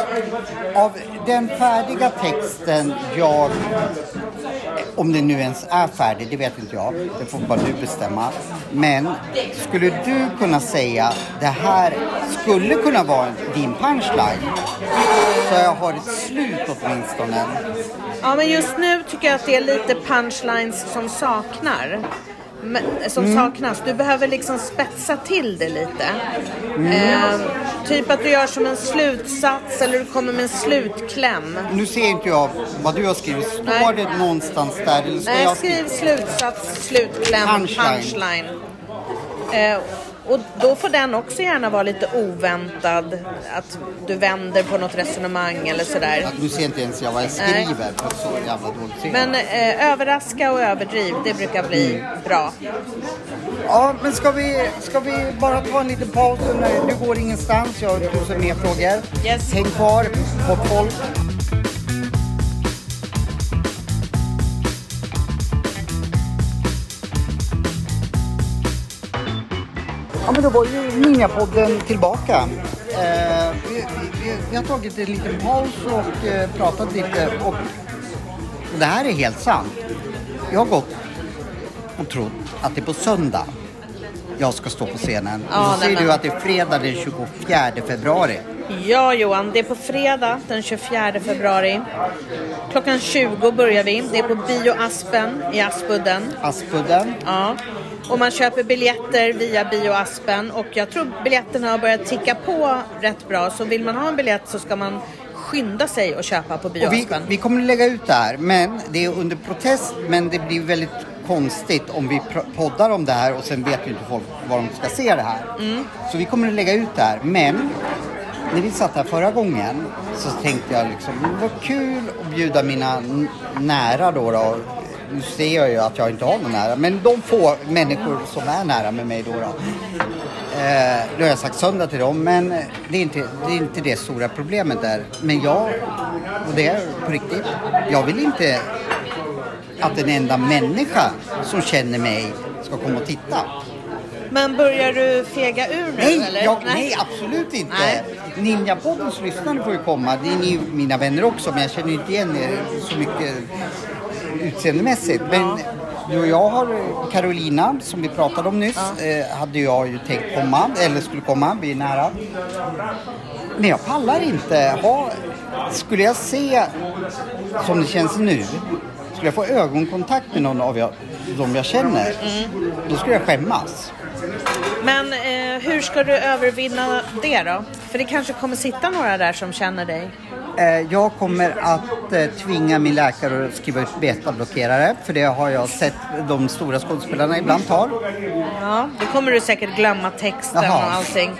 Av den färdiga texten jag, om den nu ens är färdig, det vet inte jag, det får bara du bestämma. Men skulle du kunna säga, det här skulle kunna vara din punchline? Så jag har ett slut åtminstone. Ja men just nu tycker jag att det är lite punchlines som saknar. Men, som Mm. saknas. Du behöver liksom spetsa till det lite. Mm. Eh, typ att du gör som en slutsats eller du kommer med en slutkläm. Nu ser inte jag vad du har skrivit. Står Nej. det någonstans där? Eller ska Nej, jag skriv slutsats, slutkläm, Punchline. punchline. Eh, Och då får den också gärna vara lite oväntad. Att du vänder på något resonemang eller sådär. Att nu ser inte ens jag vad jag Nej. skriver för så jävla dåligt. Men eh, överraska och överdriv, det brukar bli Mm. bra. Ja, men ska vi, ska vi bara ta en liten paus? Nu- Du går ingenstans, jag har tusen mer frågor. Yes. Häng kvar, på folk. Men då var ju Ninjapodden tillbaka. Eh, vi, vi, vi har tagit en liten paus och eh, pratat lite och, och det här är helt sant. Jag har gått och trott att det är på söndag jag ska stå på scenen. Ja, och så säger du att det är fredag den 24 februari. Ja Johan, det är på fredag den 24 februari. Klockan 20 börjar vi. Det är på Bio Aspen i Aspudden. Aspudden. Ja. Och man köper biljetter via Bio Aspen och jag tror biljetterna har börjat ticka på rätt bra. Så vill man ha en biljett så ska man skynda sig och köpa på Bio Och vi, Aspen. vi kommer att lägga ut det här, men det är under protest. Men det blir väldigt konstigt om vi poddar om det här och sen vet ju inte folk var de ska se det här. Mm. Så vi kommer att lägga ut det här. Men när vi satt här förra gången så tänkte jag liksom, det var kul att bjuda mina nära då. då. Nu ser jag ju att jag inte har någon nära, men de få människor som är nära med mig då. då. Eh, nu har jag sagt söndag till dem, men det är, inte, det är inte det stora problemet där. Men jag, och det är på riktigt, jag vill inte att en enda människa som känner mig ska komma och titta. Men börjar du fega ur nu Nej, eller? jag, nej absolut inte. Nej. Ninjapoddens lyssnare får ju komma. Det är ni mina vänner också, men jag känner ju inte igen er så mycket utseendemässigt. Men du och jag har Carolina, som vi pratade om nyss, eh, hade jag ju tänkt komma, eller skulle komma, vi är nära. Men jag pallar inte ha... Skulle jag se, som det känns nu, skulle jag få ögonkontakt med någon av jag, de jag känner, då skulle jag skämmas. Men eh, hur ska du övervinna det då? För det kanske kommer sitta några där som känner dig. Eh, Jag kommer att eh, tvinga min läkare att skriva ut betablockerare. För det har jag sett de stora skådespelarna ibland tar. Ja, då kommer du säkert glömma texten Jaha. och allting.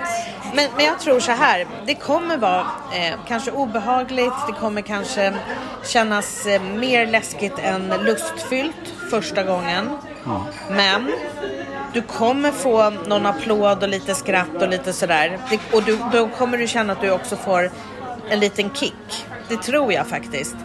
Men, men jag tror så här, det kommer vara eh, kanske obehagligt, det kommer kanske kännas eh, mer läskigt än lustfyllt första gången. Men du kommer få någon applåd och lite skratt och lite sådär. Det, och du, då kommer du känna att du också får en liten kick. Det tror jag faktiskt.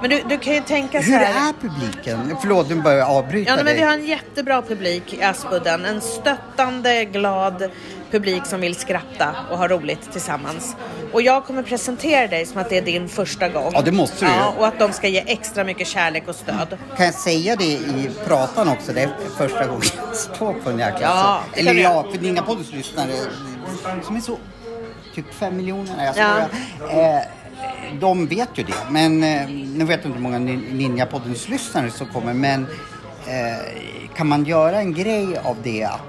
Men du, du kan ju tänka så Hur här. är publiken? Förlåt, nu börjar jag avbryta Ja, men dig. vi har en jättebra publik i Aspudden. En stöttande, glad publik som vill skratta och ha roligt tillsammans. Och jag kommer presentera dig som att det är din första gång. Ja, det måste du. Ja, och att de ska ge extra mycket kärlek och stöd. Kan jag säga det i pratan också? Det är första gången jag står på en jäkla Ja, Eller ja, för Ninjapoddens lyssnare som är så typ fem miljoner. Jag Ja. skojar. Eh, de vet ju det. Men eh, nu vet jag inte hur många Nin- Ninjapoddens lyssnare som kommer. Men eh, kan man göra en grej av det att,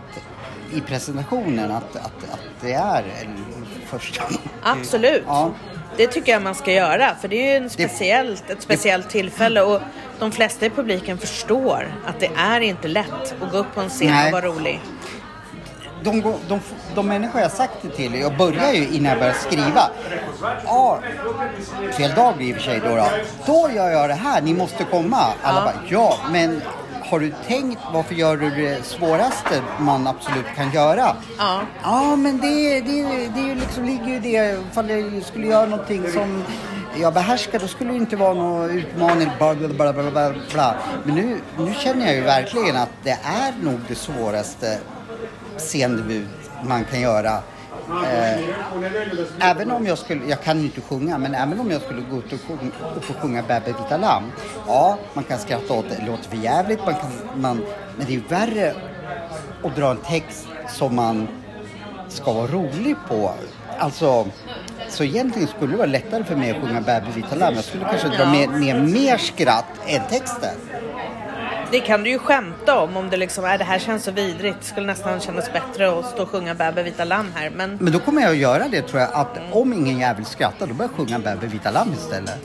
i presentationen att, att, att det är en första Absolut. Ja. Det tycker jag man ska göra. För det är ju en speciellt, ett speciellt tillfälle. Och de flesta i publiken förstår att det är inte lätt att gå upp på en scen Nej. och vara rolig. De, de, de, de människor jag sagt det till, jag börjar ju innan jag börjar skriva. Ja, fel dag i och för sig då, då. Då gör jag det här, ni måste komma. Alla Ja. bara, ja, men har du tänkt varför gör du det svåraste man absolut kan göra? Ja. Ja, men det, det, det är ju liksom, ligger ju i det. Ifall jag skulle göra någonting som jag behärskar, då skulle det inte vara någon utmaning. Bla, bla, bla, bla, bla. Men nu, nu känner jag ju verkligen att det är nog det svåraste scendebut man kan göra. Eh, även om jag skulle, jag kan ju inte sjunga, men även om jag skulle gå ut och sjunga, upp och sjunga Bäbe vita lamm. Ja, man kan skratta åt det, det låter för jävligt, man kan, man, men det är värre att dra en text som man ska vara rolig på. Alltså, så egentligen skulle det vara lättare för mig att sjunga Bäbe vita lamm. Jag skulle kanske dra med, ner mer skratt än texten. Det kan du ju skämta om, om det liksom är det här känns så vidrigt. Det skulle nästan kännas bättre att stå och sjunga Bäbe vita lamm här. Men, Men då kommer jag att göra det tror jag, att om ingen jävel skrattar då börjar jag sjunga Bäbe vita lamm istället.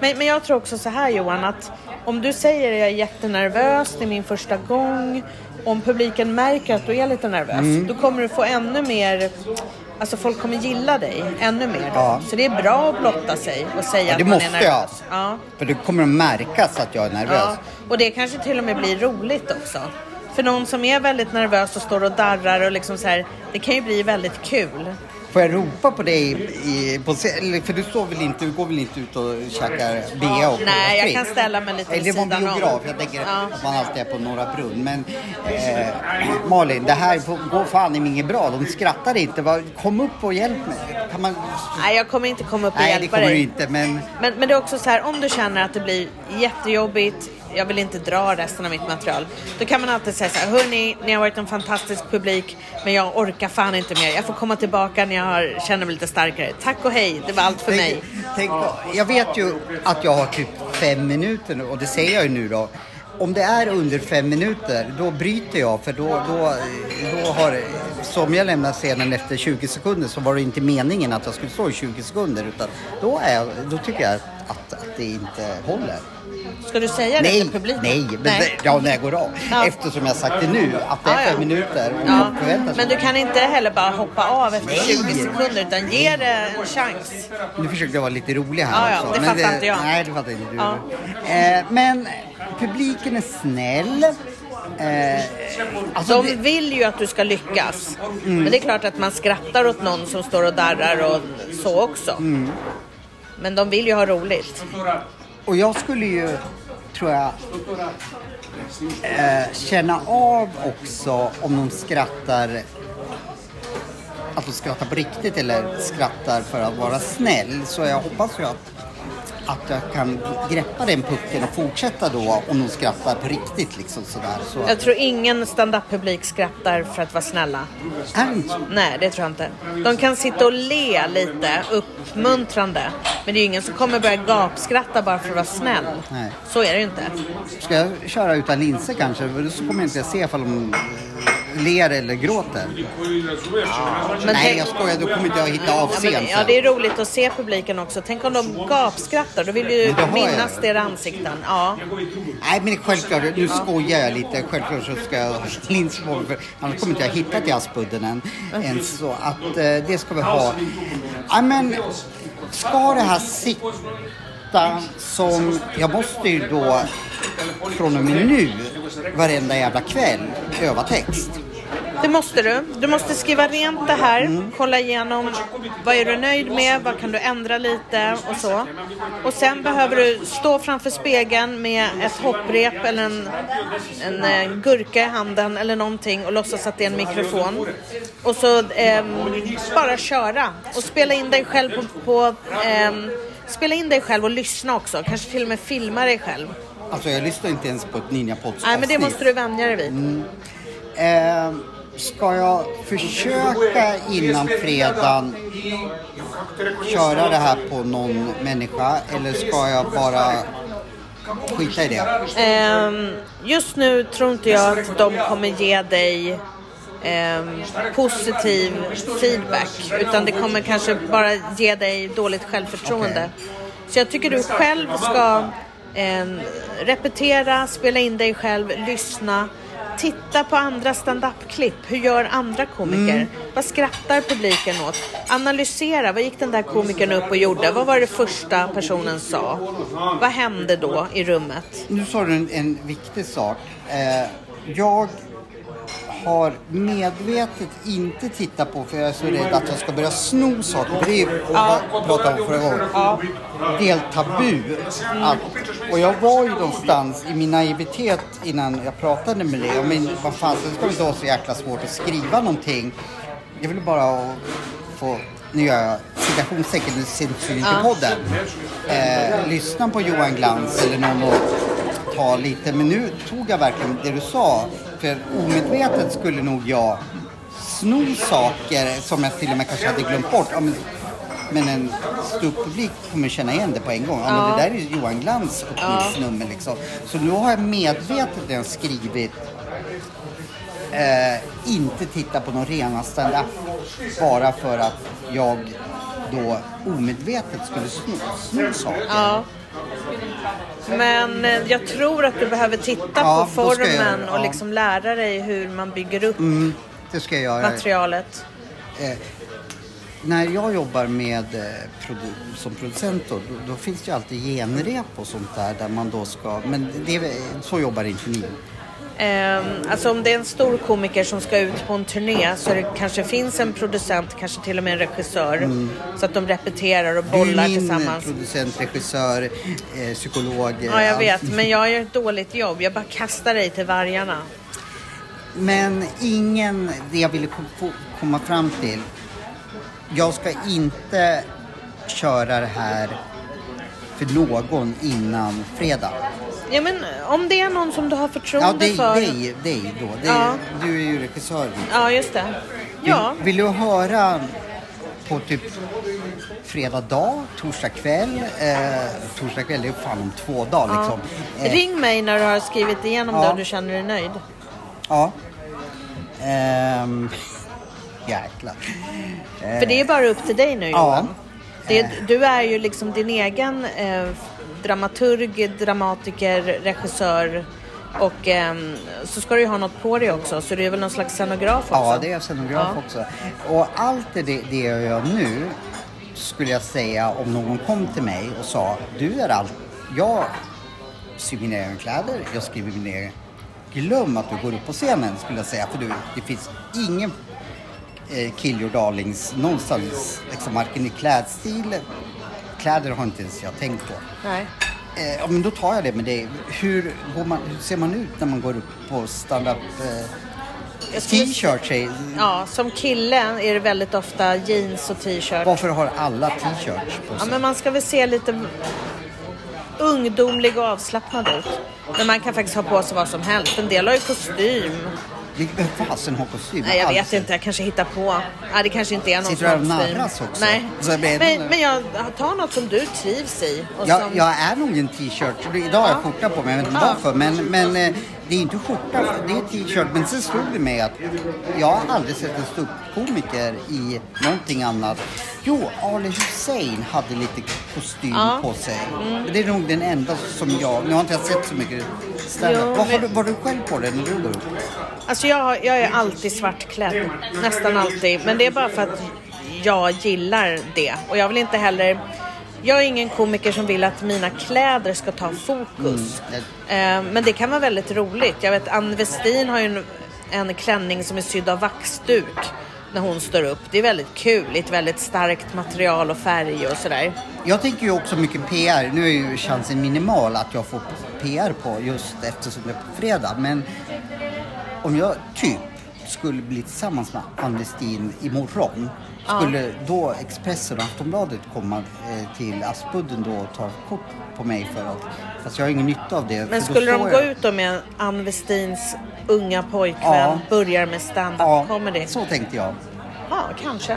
men, men jag tror också så här Johan, att om du säger jag är jättenervös, det är min första gång. om publiken märker att du är lite nervös, Mm. då kommer du få ännu mer Alltså folk kommer gilla dig ännu mer. Ja. Så det är bra att blotta sig och säga Ja, att det man måste är nervös. jag. Ja. För det kommer att märkas att jag är nervös. Och det kanske till och med blir roligt också. För någon som är väldigt nervös och står och darrar och liksom så här, det kan ju bli väldigt kul. Får jag ropa på dig? I, på, för du, står väl inte, du går väl inte ut och käkar bea och Nej, jag kan ställa mig lite Nej, vid det var en sidan om. biograf. Jag tänker Ja. att man alltid är på Norra Brunn. Men eh, Malin, det här går fan inget bra. De skrattar inte. Kom upp och hjälp mig. Kan man... Nej, jag kommer inte komma upp och Nej, det hjälpa kommer du dig. inte. Men Men, men det är också så här, om du känner att det blir jättejobbigt, jag vill inte dra resten av mitt material. Då kan man alltid säga så här, hörni, ni har varit en fantastisk publik, men jag orkar fan inte mer. Jag får komma tillbaka när jag har, känner mig lite starkare. Tack och hej, det var allt för mig. Tänk, tänk, jag vet ju att jag har typ fem minuter nu och det säger jag ju nu då. Om det är under fem minuter, då bryter jag för då, då, då har, som jag lämnar scenen efter 20 sekunder så var det inte meningen att jag skulle stå i 20 sekunder utan då, är då tycker jag att, att det inte håller. Ska du säga det Nej, till publiken? nej, men Det, ja, när jag går av. Ja. Eftersom jag sagt det nu, att det är Ja, ja. fem minuter Ja, förväntar men du kan inte heller bara hoppa av efter Nej. 20 sekunder utan ge det en chans. Nu försökte jag vara lite rolig här Ja, ja, också. det men fattar inte jag. Nej, det fattar inte du. Ja. Eh, men publiken är snäll. Eh, alltså De det, vill ju att du ska lyckas. Mm. Men det är klart att man skrattar åt någon som står och darrar och så också. Mm. Men de vill ju ha roligt och jag skulle ju, tror jag, eh, känna av också om de skrattar att de skrattar på riktigt eller skrattar för att vara snäll. Så jag hoppas ju att, att jag kan greppa den pucken och fortsätta då om de skrattar på riktigt liksom sådär. Så, Jag tror ingen stand-up-publik skrattar för att vara snälla. är det inte? Nej, det tror jag inte. De kan sitta och le lite uppmuntrande. Men det är ju ingen som kommer börja gapskratta bara för att vara snäll. Nej. Så är det ju inte. Ska jag köra utan linser kanske? Så kommer jag inte se ifall de ler eller gråter. Men Nej, tänk- jag skojar. Då kommer inte jag hitta av Ja, men, ja, det är roligt att se publiken också. Tänk om de gapskrattar. Då vill du har jag. minnas deras ansikten. Ja. Nej, men självklart. Nu skojar jag lite. Självklart så ska jag mig, för Annars kommer inte jag hitta till Aspudden än. än så att eh, det ska vi ha. Nej, men ska det här sitta som... Jag måste ju då från och med nu varenda jävla kväll öva text. Det måste du. Du måste skriva rent det här, Mm. kolla igenom vad är du nöjd med, vad kan du ändra lite och så. Och sen behöver du stå framför spegeln med ett hopprep eller en, en eh, gurka i handen eller någonting och låtsas att det är en mikrofon. Och så ehm, bara köra och spela in dig själv på, på ehm, Spela in dig själv och lyssna också. Kanske till och med filma dig själv. Alltså jag lyssnar inte ens på ett Ninja Pods Nej, men det måste du vänja dig vid. Eh, ska jag försöka innan fredagen köra det här på någon människa eller ska jag bara skita i det? Ehm, just nu tror inte jag att de kommer ge dig ehm, positiv feedback. Utan det kommer kanske bara ge dig dåligt självförtroende. Okej. Så jag tycker du själv ska ehm, repetera, spela in dig själv, lyssna. Titta på andra stand-up-klipp. Hur gör andra komiker? Vad skrattar publiken åt? Analysera. Vad gick den där komikern upp och gjorde? Vad var det första personen sa? Vad hände då i rummet? Nu sa du en, en viktig sak. Eh, jag har medvetet inte tittat på för jag är så rädd att jag ska börja sno saker. För det ju vad jag pratade om förra gången. Helt tabu. Att, och jag var ju någonstans i min naivitet innan jag pratade med dig. Men vad fan, det ska inte vara så jäkla svårt att skriva någonting. Jag ville bara få, nu gör jag citationstecken, det syns ju inte i podden. Eh, lyssna på Johan Glans eller någon och ta lite. Men nu tog jag verkligen det du sa. För omedvetet skulle nog jag sno saker som jag till och med kanske hade glömt bort. Ja, men, men en ståupppublik kommer känna igen det på en gång. Ja, men det där är Johan Glans öppningsnummer liksom. Så nu har jag medvetet skrivit eh, inte titta på någon rena stand-up bara för att jag då omedvetet skulle sno, sno saker. Ja. Men eh, jag tror att du behöver titta Ja, på jag formen göra det, och ja. liksom lära dig hur man bygger upp Mm, jag materialet. När jag jobbar med eh, produ- som producent då, då, då finns det ju alltid genrep och sånt där där man då ska, men det, så jobbar inte ni. Ehm, alltså om det är en stor komiker som ska ut på en turné så det kanske finns en producent, kanske till och med en regissör. Så att de repeterar och Mm. Du är bollar tillsammans. producent, regissör, eh, psykolog. eh, Ja, jag allt. vet. Men jag gör ett dåligt jobb. Jag bara kastar dig till vargarna. Men ingen, det jag ville komma fram till. Jag ska inte köra det här för någon innan fredag. Ja, men om det är någon som du har Ja, förtroende dig, för. dig, dig då. Det, Ja. Du är ju regissör. Ja, just det. Ja. Vill, vill du höra på typ fredag dag, torsdag kväll? Eh, torsdag kväll, det är fan om två dagar liksom. Eh, Ring mig när du har skrivit igenom Ja. det och du känner dig nöjd. Ja. Ehm, jäklar. För det är bara upp till dig nu Ja. Johan. Det, du är ju liksom din egen eh, dramaturg, dramatiker, regissör och ehm, så ska du ju ha något på dig också. Så du är väl någon slags scenograf också? Ja, det är scenograf Ja. också. Och allt det, det jag gör nu skulle jag säga om någon kom till mig och sa du är allt. Jag syr mina egna kläder, jag skriver mina egna. Glöm att du går upp på scenen skulle jag säga för du, det finns ingen eh, kill your darlings någonstans. Liksom varken i klädstil, kläder har inte ens jag tänkt på. Nej. Eh, ja, men då tar jag det med dig. Hur, man, hur ser man ut när man går upp på stand-up? Eh, T-shirt Ja, som kille är det väldigt ofta jeans och t-shirt. Varför har alla t-shirts på Ja, sig? men man ska väl se lite ungdomlig och avslappnad ut. Men man kan faktiskt ha på sig vad som helst. En del har ju kostym. Vem fasen har kostym? Nej, jag vet inte. Jag kanske hittar på. Nej, det kanske inte är någon Sitter du och narras också? Nej, men, men jag tar något som du trivs i. Och Jag, som... jag är nog en t-shirt. Idag har jag skjorta på mig, jag vet inte Ja. varför. Men, men eh, det är inte skjorta, det är t-shirt. Men sen slog det mig att jag har aldrig sett en ståuppkomiker i någonting annat. Jo, Ali Hussein hade lite kostym Ja. Mm. på sig. Det är nog den enda som jag... Nu har inte jag sett så mycket stand Jo, Vad har men- du, vad har du själv på dig när du går upp? Alltså jag, jag är alltid svartklädd. Nästan alltid. Men det är bara för att jag gillar det. Och jag vill inte heller... Jag är ingen komiker som vill att mina kläder ska ta fokus. Eh, Men det kan vara väldigt roligt. Jag vet Ann Westin har ju en, en klänning som är sydd av vaxduk när hon står upp. Det är väldigt kul. Ett väldigt starkt material och färg och sådär. Jag tänker ju också mycket PR. Nu är ju chansen minimal att jag får PR på just eftersom det är på fredag. Men om jag typ skulle bli tillsammans med Ann Westin imorgon. Skulle då Expressen och Aftonbladet komma eh, till Aspudden då och ta kort på mig för att... Fast jag har ingen nytta av det. Men skulle de gå jag- ut då med Ann Westins unga pojkvän, Ja. börjar med stand-up Ja, comedy? så tänkte jag. Ja, kanske.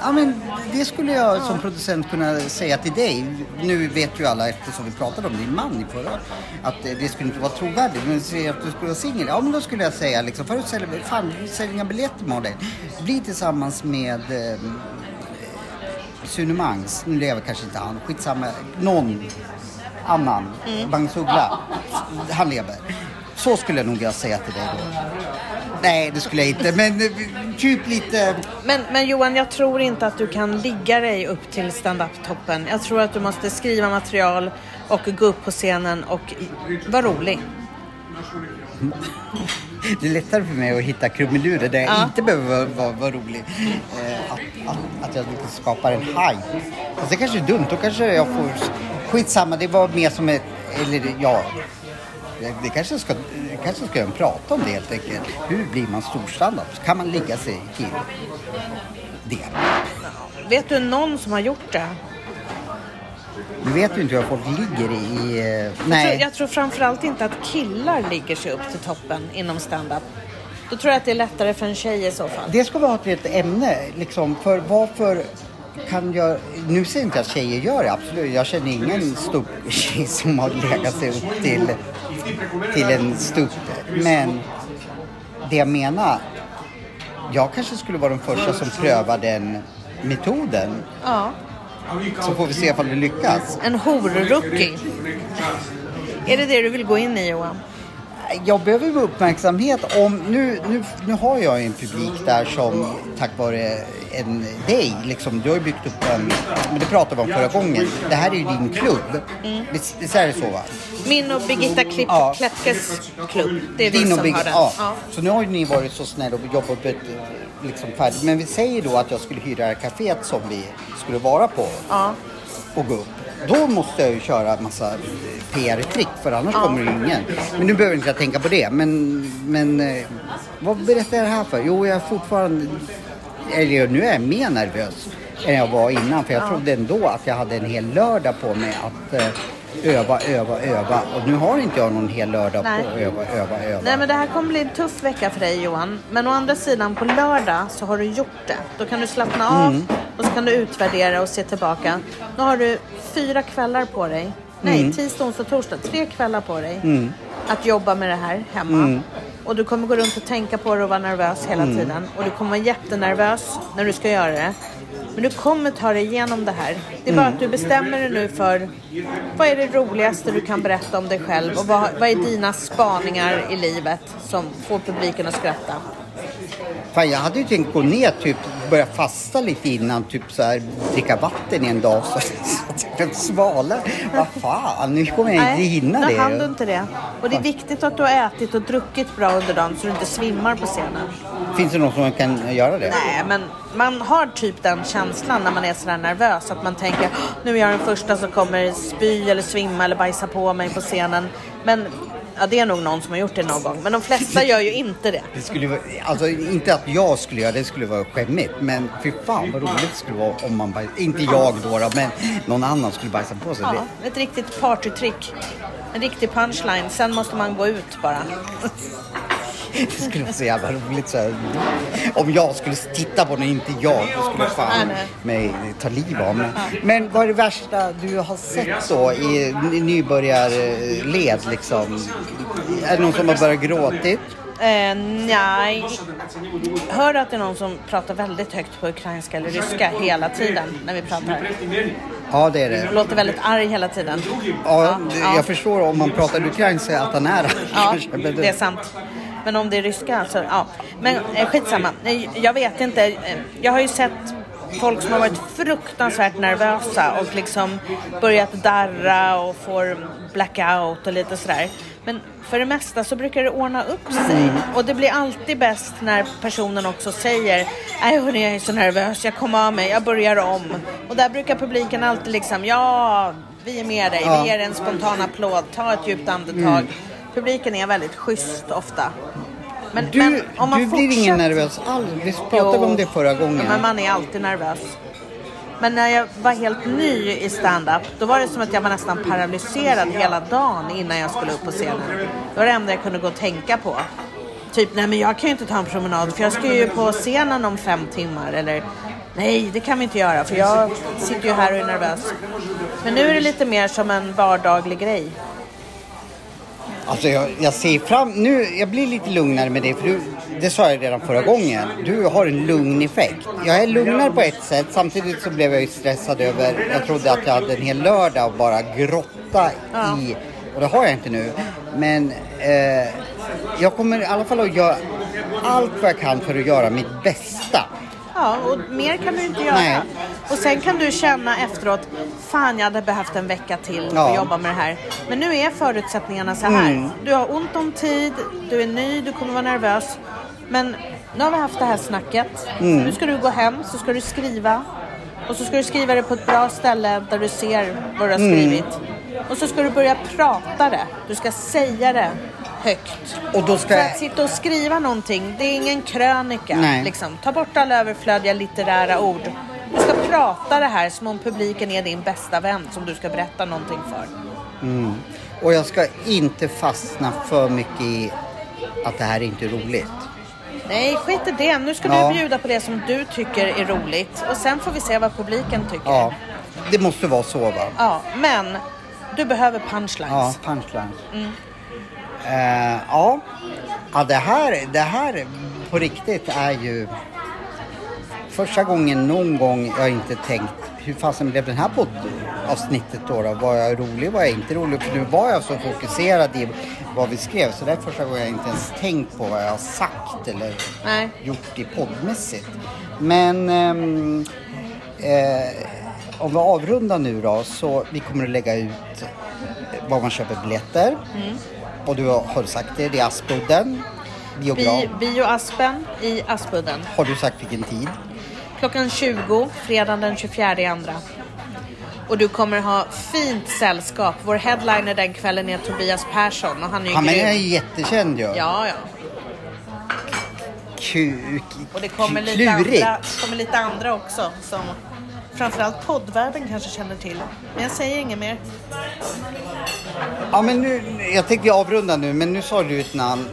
Ja, men det skulle jag som producent kunna säga till dig. Nu vet ju alla eftersom vi pratade om din man i förra att det skulle inte vara trovärdigt. Men säg att du skulle vara singel. Ja, men då skulle jag säga liksom, för att sälja, fan, vi säljer inga biljetter med dig. Bli tillsammans med eh, Sune Mangs. Nu lever kanske inte han. Skitsamma. Någon annan. Mm. Magnus Uggla. Han lever. Så skulle jag nog säga till dig då. Nej, det skulle jag inte. Men eh, typ lite... Men, men Johan, jag tror inte att du kan ligga dig upp till stand-up-toppen. Jag tror att du måste skriva material och gå upp på scenen och vara rolig. Det är lättare för mig att hitta krumelurer där jag Ja. inte behöver vara, vara, vara rolig. Eh, att, att, att jag liksom skapar en hype. Fast det kanske är dumt. Då kanske jag får... Skitsamma, det var mer som ett... Eller ja... Det, kanske ska, kanske ska jag prata om det helt enkelt. Hur blir man storstandard? Kan man ligga sig till det? Vet du någon som har gjort det? Nu vet ju inte hur folk ligger i... eh, Jag tror, Nej. jag tror framförallt inte att killar ligger sig upp till toppen inom stand-up. Då tror jag att det är lättare för en tjej i så fall. Det ska vara ett ämne, liksom, för varför kan jag... Nu säger inte jag att tjejer gör det, absolut. Jag känner ingen stor tjej som har legat sig upp till, till en stup. Men det jag menar, jag kanske skulle vara den första som prövar den metoden. Ja. Så får vi se ifall det lyckas. En horrookie. Är det det du vill gå in i Johan? Jag behöver uppmärksamhet om... Nu, nu, nu har jag en publik där som tack vare en dig, liksom, du har ju byggt upp en... Men det pratade vi om förra gången. Det här är ju din klubb. Mm. Visst, visst är det så va? Min och Birgitta Klipp, Ja. Klättkes klubb. Det är vi Din och som Big, har den. ja. Ja. Så nu har ju ni varit så snälla och jobbat upp ett liksom, färdigt. Men vi säger då att jag skulle hyra det här kaféet som vi skulle vara på Ja. och gå upp. Då måste jag ju köra massa PR-trick för annars kommer det ingen. Men nu behöver inte jag tänka på det. Men, men eh, vad berättar jag det här för? Jo, jag är fortfarande... Eller nu är jag mer nervös än jag var innan. För jag trodde ändå att jag hade en hel lördag på mig att eh, öva, öva, öva. Och nu har inte jag någon hel lördag Nej. på att öva, öva, öva. Nej men det här kommer bli en tuff vecka för dig Johan. Men å andra sidan på lördag så har du gjort det. Då kan du slappna av Mm. och så kan du utvärdera och se tillbaka. Nu har du fyra kvällar på dig. Nej, Mm. tisdag, onsdag, torsdag. Tre kvällar på dig. Att jobba med det här hemma. Mm. Och du kommer gå runt och tänka på det och vara nervös hela Mm. tiden. Och du kommer vara jättenervös när du ska göra det. Men du kommer ta dig igenom det här. Det är bara Mm. att du bestämmer dig nu för vad är det roligaste du kan berätta om dig själv och vad, vad är dina spaningar i livet som får publiken att skratta? Fan, jag hade ju tänkt gå ner typ, börja fasta lite innan, typ så här, dricka vatten i en dag så, så att jag svalare. Vad fan, nu kommer jag inte hinna det. hann du inte det. Och det är viktigt att du har ätit och druckit bra under dagen så du inte svimmar på scenen. Finns det någon som kan göra det? Nej, men man har typ den känslan när man är sådär nervös att man tänker "Åh, nu är jag den första som kommer spy eller svimma eller bajsa på mig på scenen. Men ja, det är nog någon som har gjort det någon gång. Men de flesta gör ju inte det. Det skulle vara, alltså inte att jag skulle göra det, skulle vara skämmigt. Men fy fan vad roligt det skulle vara om man bajs, Inte jag då men någon annan skulle bajsa på sig. Ja, ett riktigt partytrick. En riktig punchline. Sen måste man gå ut bara. Det, skulle vara så jävla roligt. Så här. Om jag skulle titta på den, inte jag, då skulle fan Nej, mig ta liv av mig. Men vad är det värsta du har sett då i nybörjarled liksom? Är det någon som har börjat gråtit? Eh, nej. Hör du att det är någon som pratar väldigt högt på ukrainska eller ryska hela tiden när vi pratar? Ja, det är det. Låter väldigt arg hela tiden. Ja, ja. jag förstår om man pratar ukrainska att han är Ja, kanske, men det är sant. Men om det är ryska så, ja. Men eh, skitsamma. Nej, Jag vet inte. Eh, Jag har ju sett folk som har varit fruktansvärt nervösa och liksom börjat darra och får blackout och lite sådär. Men för det mesta så brukar det ordna upp sig. Och det blir alltid bäst när personen också säger Nej hörni jag är så nervös, jag kommer av mig, jag börjar om. Och där brukar publiken alltid liksom Ja, vi är med dig, Ja. vi ger en spontan applåd, ta ett djupt andetag. Publiken är väldigt schysst ofta. Men, Du, men om man du blir fortsätter- ingen nervös alls. Vi pratade Jo. om det förra gången. Men man är alltid nervös. Men när jag var helt ny i stand-up, då var det som att jag var nästan paralyserad hela dagen innan jag skulle upp på scenen. Det var det enda jag kunde gå och tänka på. Typ, nej men jag kan ju inte ta en promenad för jag ska ju på scenen om fem timmar. Eller, nej det kan vi inte göra för jag sitter ju här och är nervös. Men nu är det lite mer som en vardaglig grej. Alltså jag, jag ser fram... Nu, jag blir lite lugnare med det, för du, det sa jag redan förra gången. Du har en lugn effekt. Jag är lugnare på ett sätt, samtidigt så blev jag ju stressad över... Jag trodde att jag hade en hel lördag att bara grotta i... Och det har jag inte nu. Men eh, jag kommer i alla fall att göra allt vad jag kan för att göra mitt bästa. Ja, och mer kan du inte göra. Nej. Och sen kan du känna efteråt, fan jag hade behövt en vecka till för Ja. att jobba med det här. Men nu är förutsättningarna så här. Mm. Du har ont om tid, du är ny, du kommer vara nervös. Men nu har vi haft det här snacket. Mm. Nu ska du gå hem, så ska du skriva. Och så ska du skriva det på ett bra ställe där du ser vad du har Mm. Och så ska du börja prata det. Du ska säga det högt. Och då ska För att sitta och skriva någonting, det är ingen krönika. Nej. Liksom. Ta bort alla överflödiga litterära ord. Du ska prata det här som om publiken är din bästa vän som du ska berätta någonting för. Och jag ska inte fastna för mycket i att det här är inte är roligt. Nej, skit i det. Nu ska Ja. du bjuda på det som du tycker är roligt. Och sen får vi se vad publiken tycker. Ja, det måste vara så va? Ja, men du behöver punchlines. Ja, punchlines. Eh, ja. ja, det här, det här på riktigt är ju första gången någon gång jag inte tänkt hur fasen blev den här poddavsnittet då, då? Var jag rolig, var jag inte rolig? För nu var jag så fokuserad i vad vi skrev så det är första gången jag inte ens tänkt på vad jag har sagt eller Nej. gjort i poddmässigt. Men ehm, eh, om vi avrundar nu då så vi kommer att lägga ut var man köper biljetter. Och du har, sagt det, det är Aspudden. Biograf. Bi, bio Aspen i Aspudden. Har du sagt vilken tid? Klockan 20, fredagen den 24 i andra. Och du kommer ha fint sällskap. Vår headliner den kvällen är Tobias Persson och han är ju Han är grym. ju jättekänd ju. Ja, ja. Ku- Och det kommer lite, andra, kommer lite andra också som framförallt poddvärlden kanske känner till. Men jag säger inget mer. Ja men nu, jag tänkte avrunda nu men nu sa du ett namn.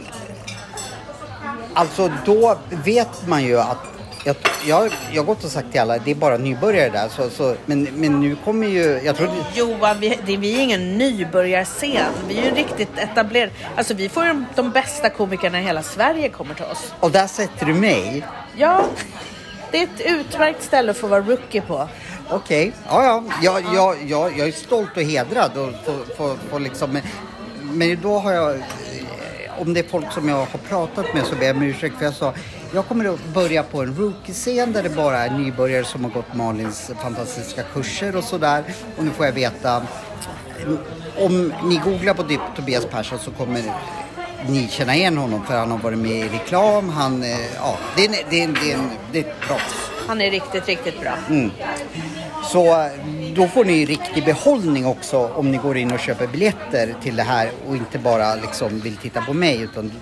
Alltså då vet man ju att jag, jag, jag har gått och sagt till alla, det är bara nybörjare där. Så, så, men, men nu kommer ju, jag tror Johan, vi, det, vi är ingen nybörjarscen. Vi är ju riktigt etablerade. Alltså vi får ju de bästa komikerna i hela Sverige kommer till oss. och där sätter du mig. Ja, det är ett utmärkt ställe att få vara rookie på. Okej, ja ja. Jag, jag, jag, jag är stolt och hedrad och få, för, för liksom, men, då har jag, om det är folk som jag har pratat med så ber jag om ursäkt för jag sa jag kommer att börja på en rookie-scen där det bara är nybörjare som har gått Malins fantastiska kurser och sådär. Och nu får jag veta, om ni googlar på Tobias Persson så kommer ni känna igen honom för han har varit med i reklam. Han, eh, ja, det är, det är, det är, det är ett proffs. Han är riktigt, riktigt bra. Så eh, då får ni riktig behållning också om ni går in och köper biljetter till det här och inte bara liksom vill titta på mig utan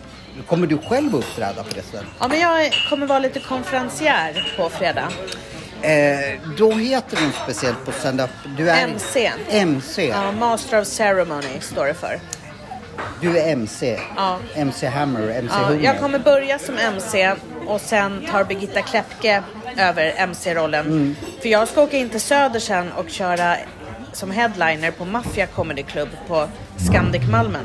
kommer du själv uppträda förresten? Ja, men jag kommer vara lite konferencier på fredag. Eh, då heter du något speciellt på stand-up. Du är MC. MC. Ja, Master of Ceremony står det för. Du är MC. Ja. MC Hammer, MC Ja, Hunger. jag kommer börja som MC och sen tar Birgitta Kläppke över MC-rollen. Mm. För jag ska åka in till Söder sen och köra som headliner på Mafia Comedy Club på Scandic Malmen.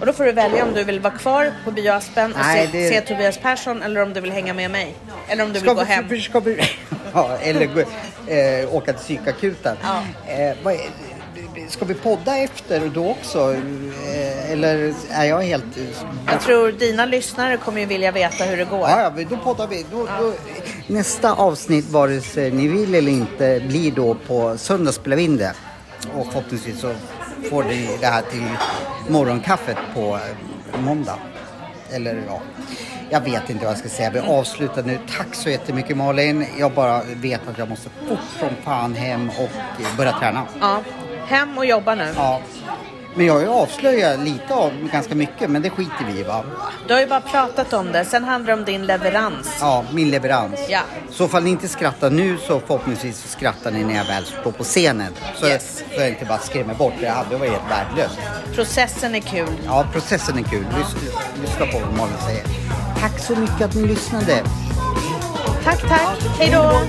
Och då får du välja om du vill vara kvar på Bio Aspen och Nej, se, det- se Tobias Persson eller om du vill hänga med mig. Eller om du vill Ska gå vi, hem. Ska vi, ja, eller gå, eh, åka till psykakuten. Ja. Eh, ska vi podda efter då också? Eh, eller är jag helt... Jag tror dina lyssnare kommer ju vilja veta hur det går. Ja, ja, då poddar vi. Då, då, nästa avsnitt, vare sig ni vill eller inte, blir då på söndag spelar vi in det. Och förhoppningsvis så får ni det här till morgonkaffet på eh, måndag. Eller ja, jag vet inte vad jag ska säga. Vi avslutar nu. Tack så jättemycket Malin. Jag bara vet att jag måste fort som fan hem och börja träna. Ja. Hem och jobba nu. Ja. Men jag har ju avslöjat lite av ganska mycket, men det skiter vi i va? Du har ju bara pratat om det. Sen handlar det om din leverans. Ja, min leverans. Ja. Så ifall ni inte skrattar nu så förhoppningsvis så skrattar ni när jag väl står på scenen. Så, Yes. så jag inte bara skrämmer bort det. hade varit helt värdelöst. Processen är kul. Ja, processen är kul. Lys- lyssna på vad Malin säger. Tack så mycket att ni lyssnade. Tack, tack. Hej då.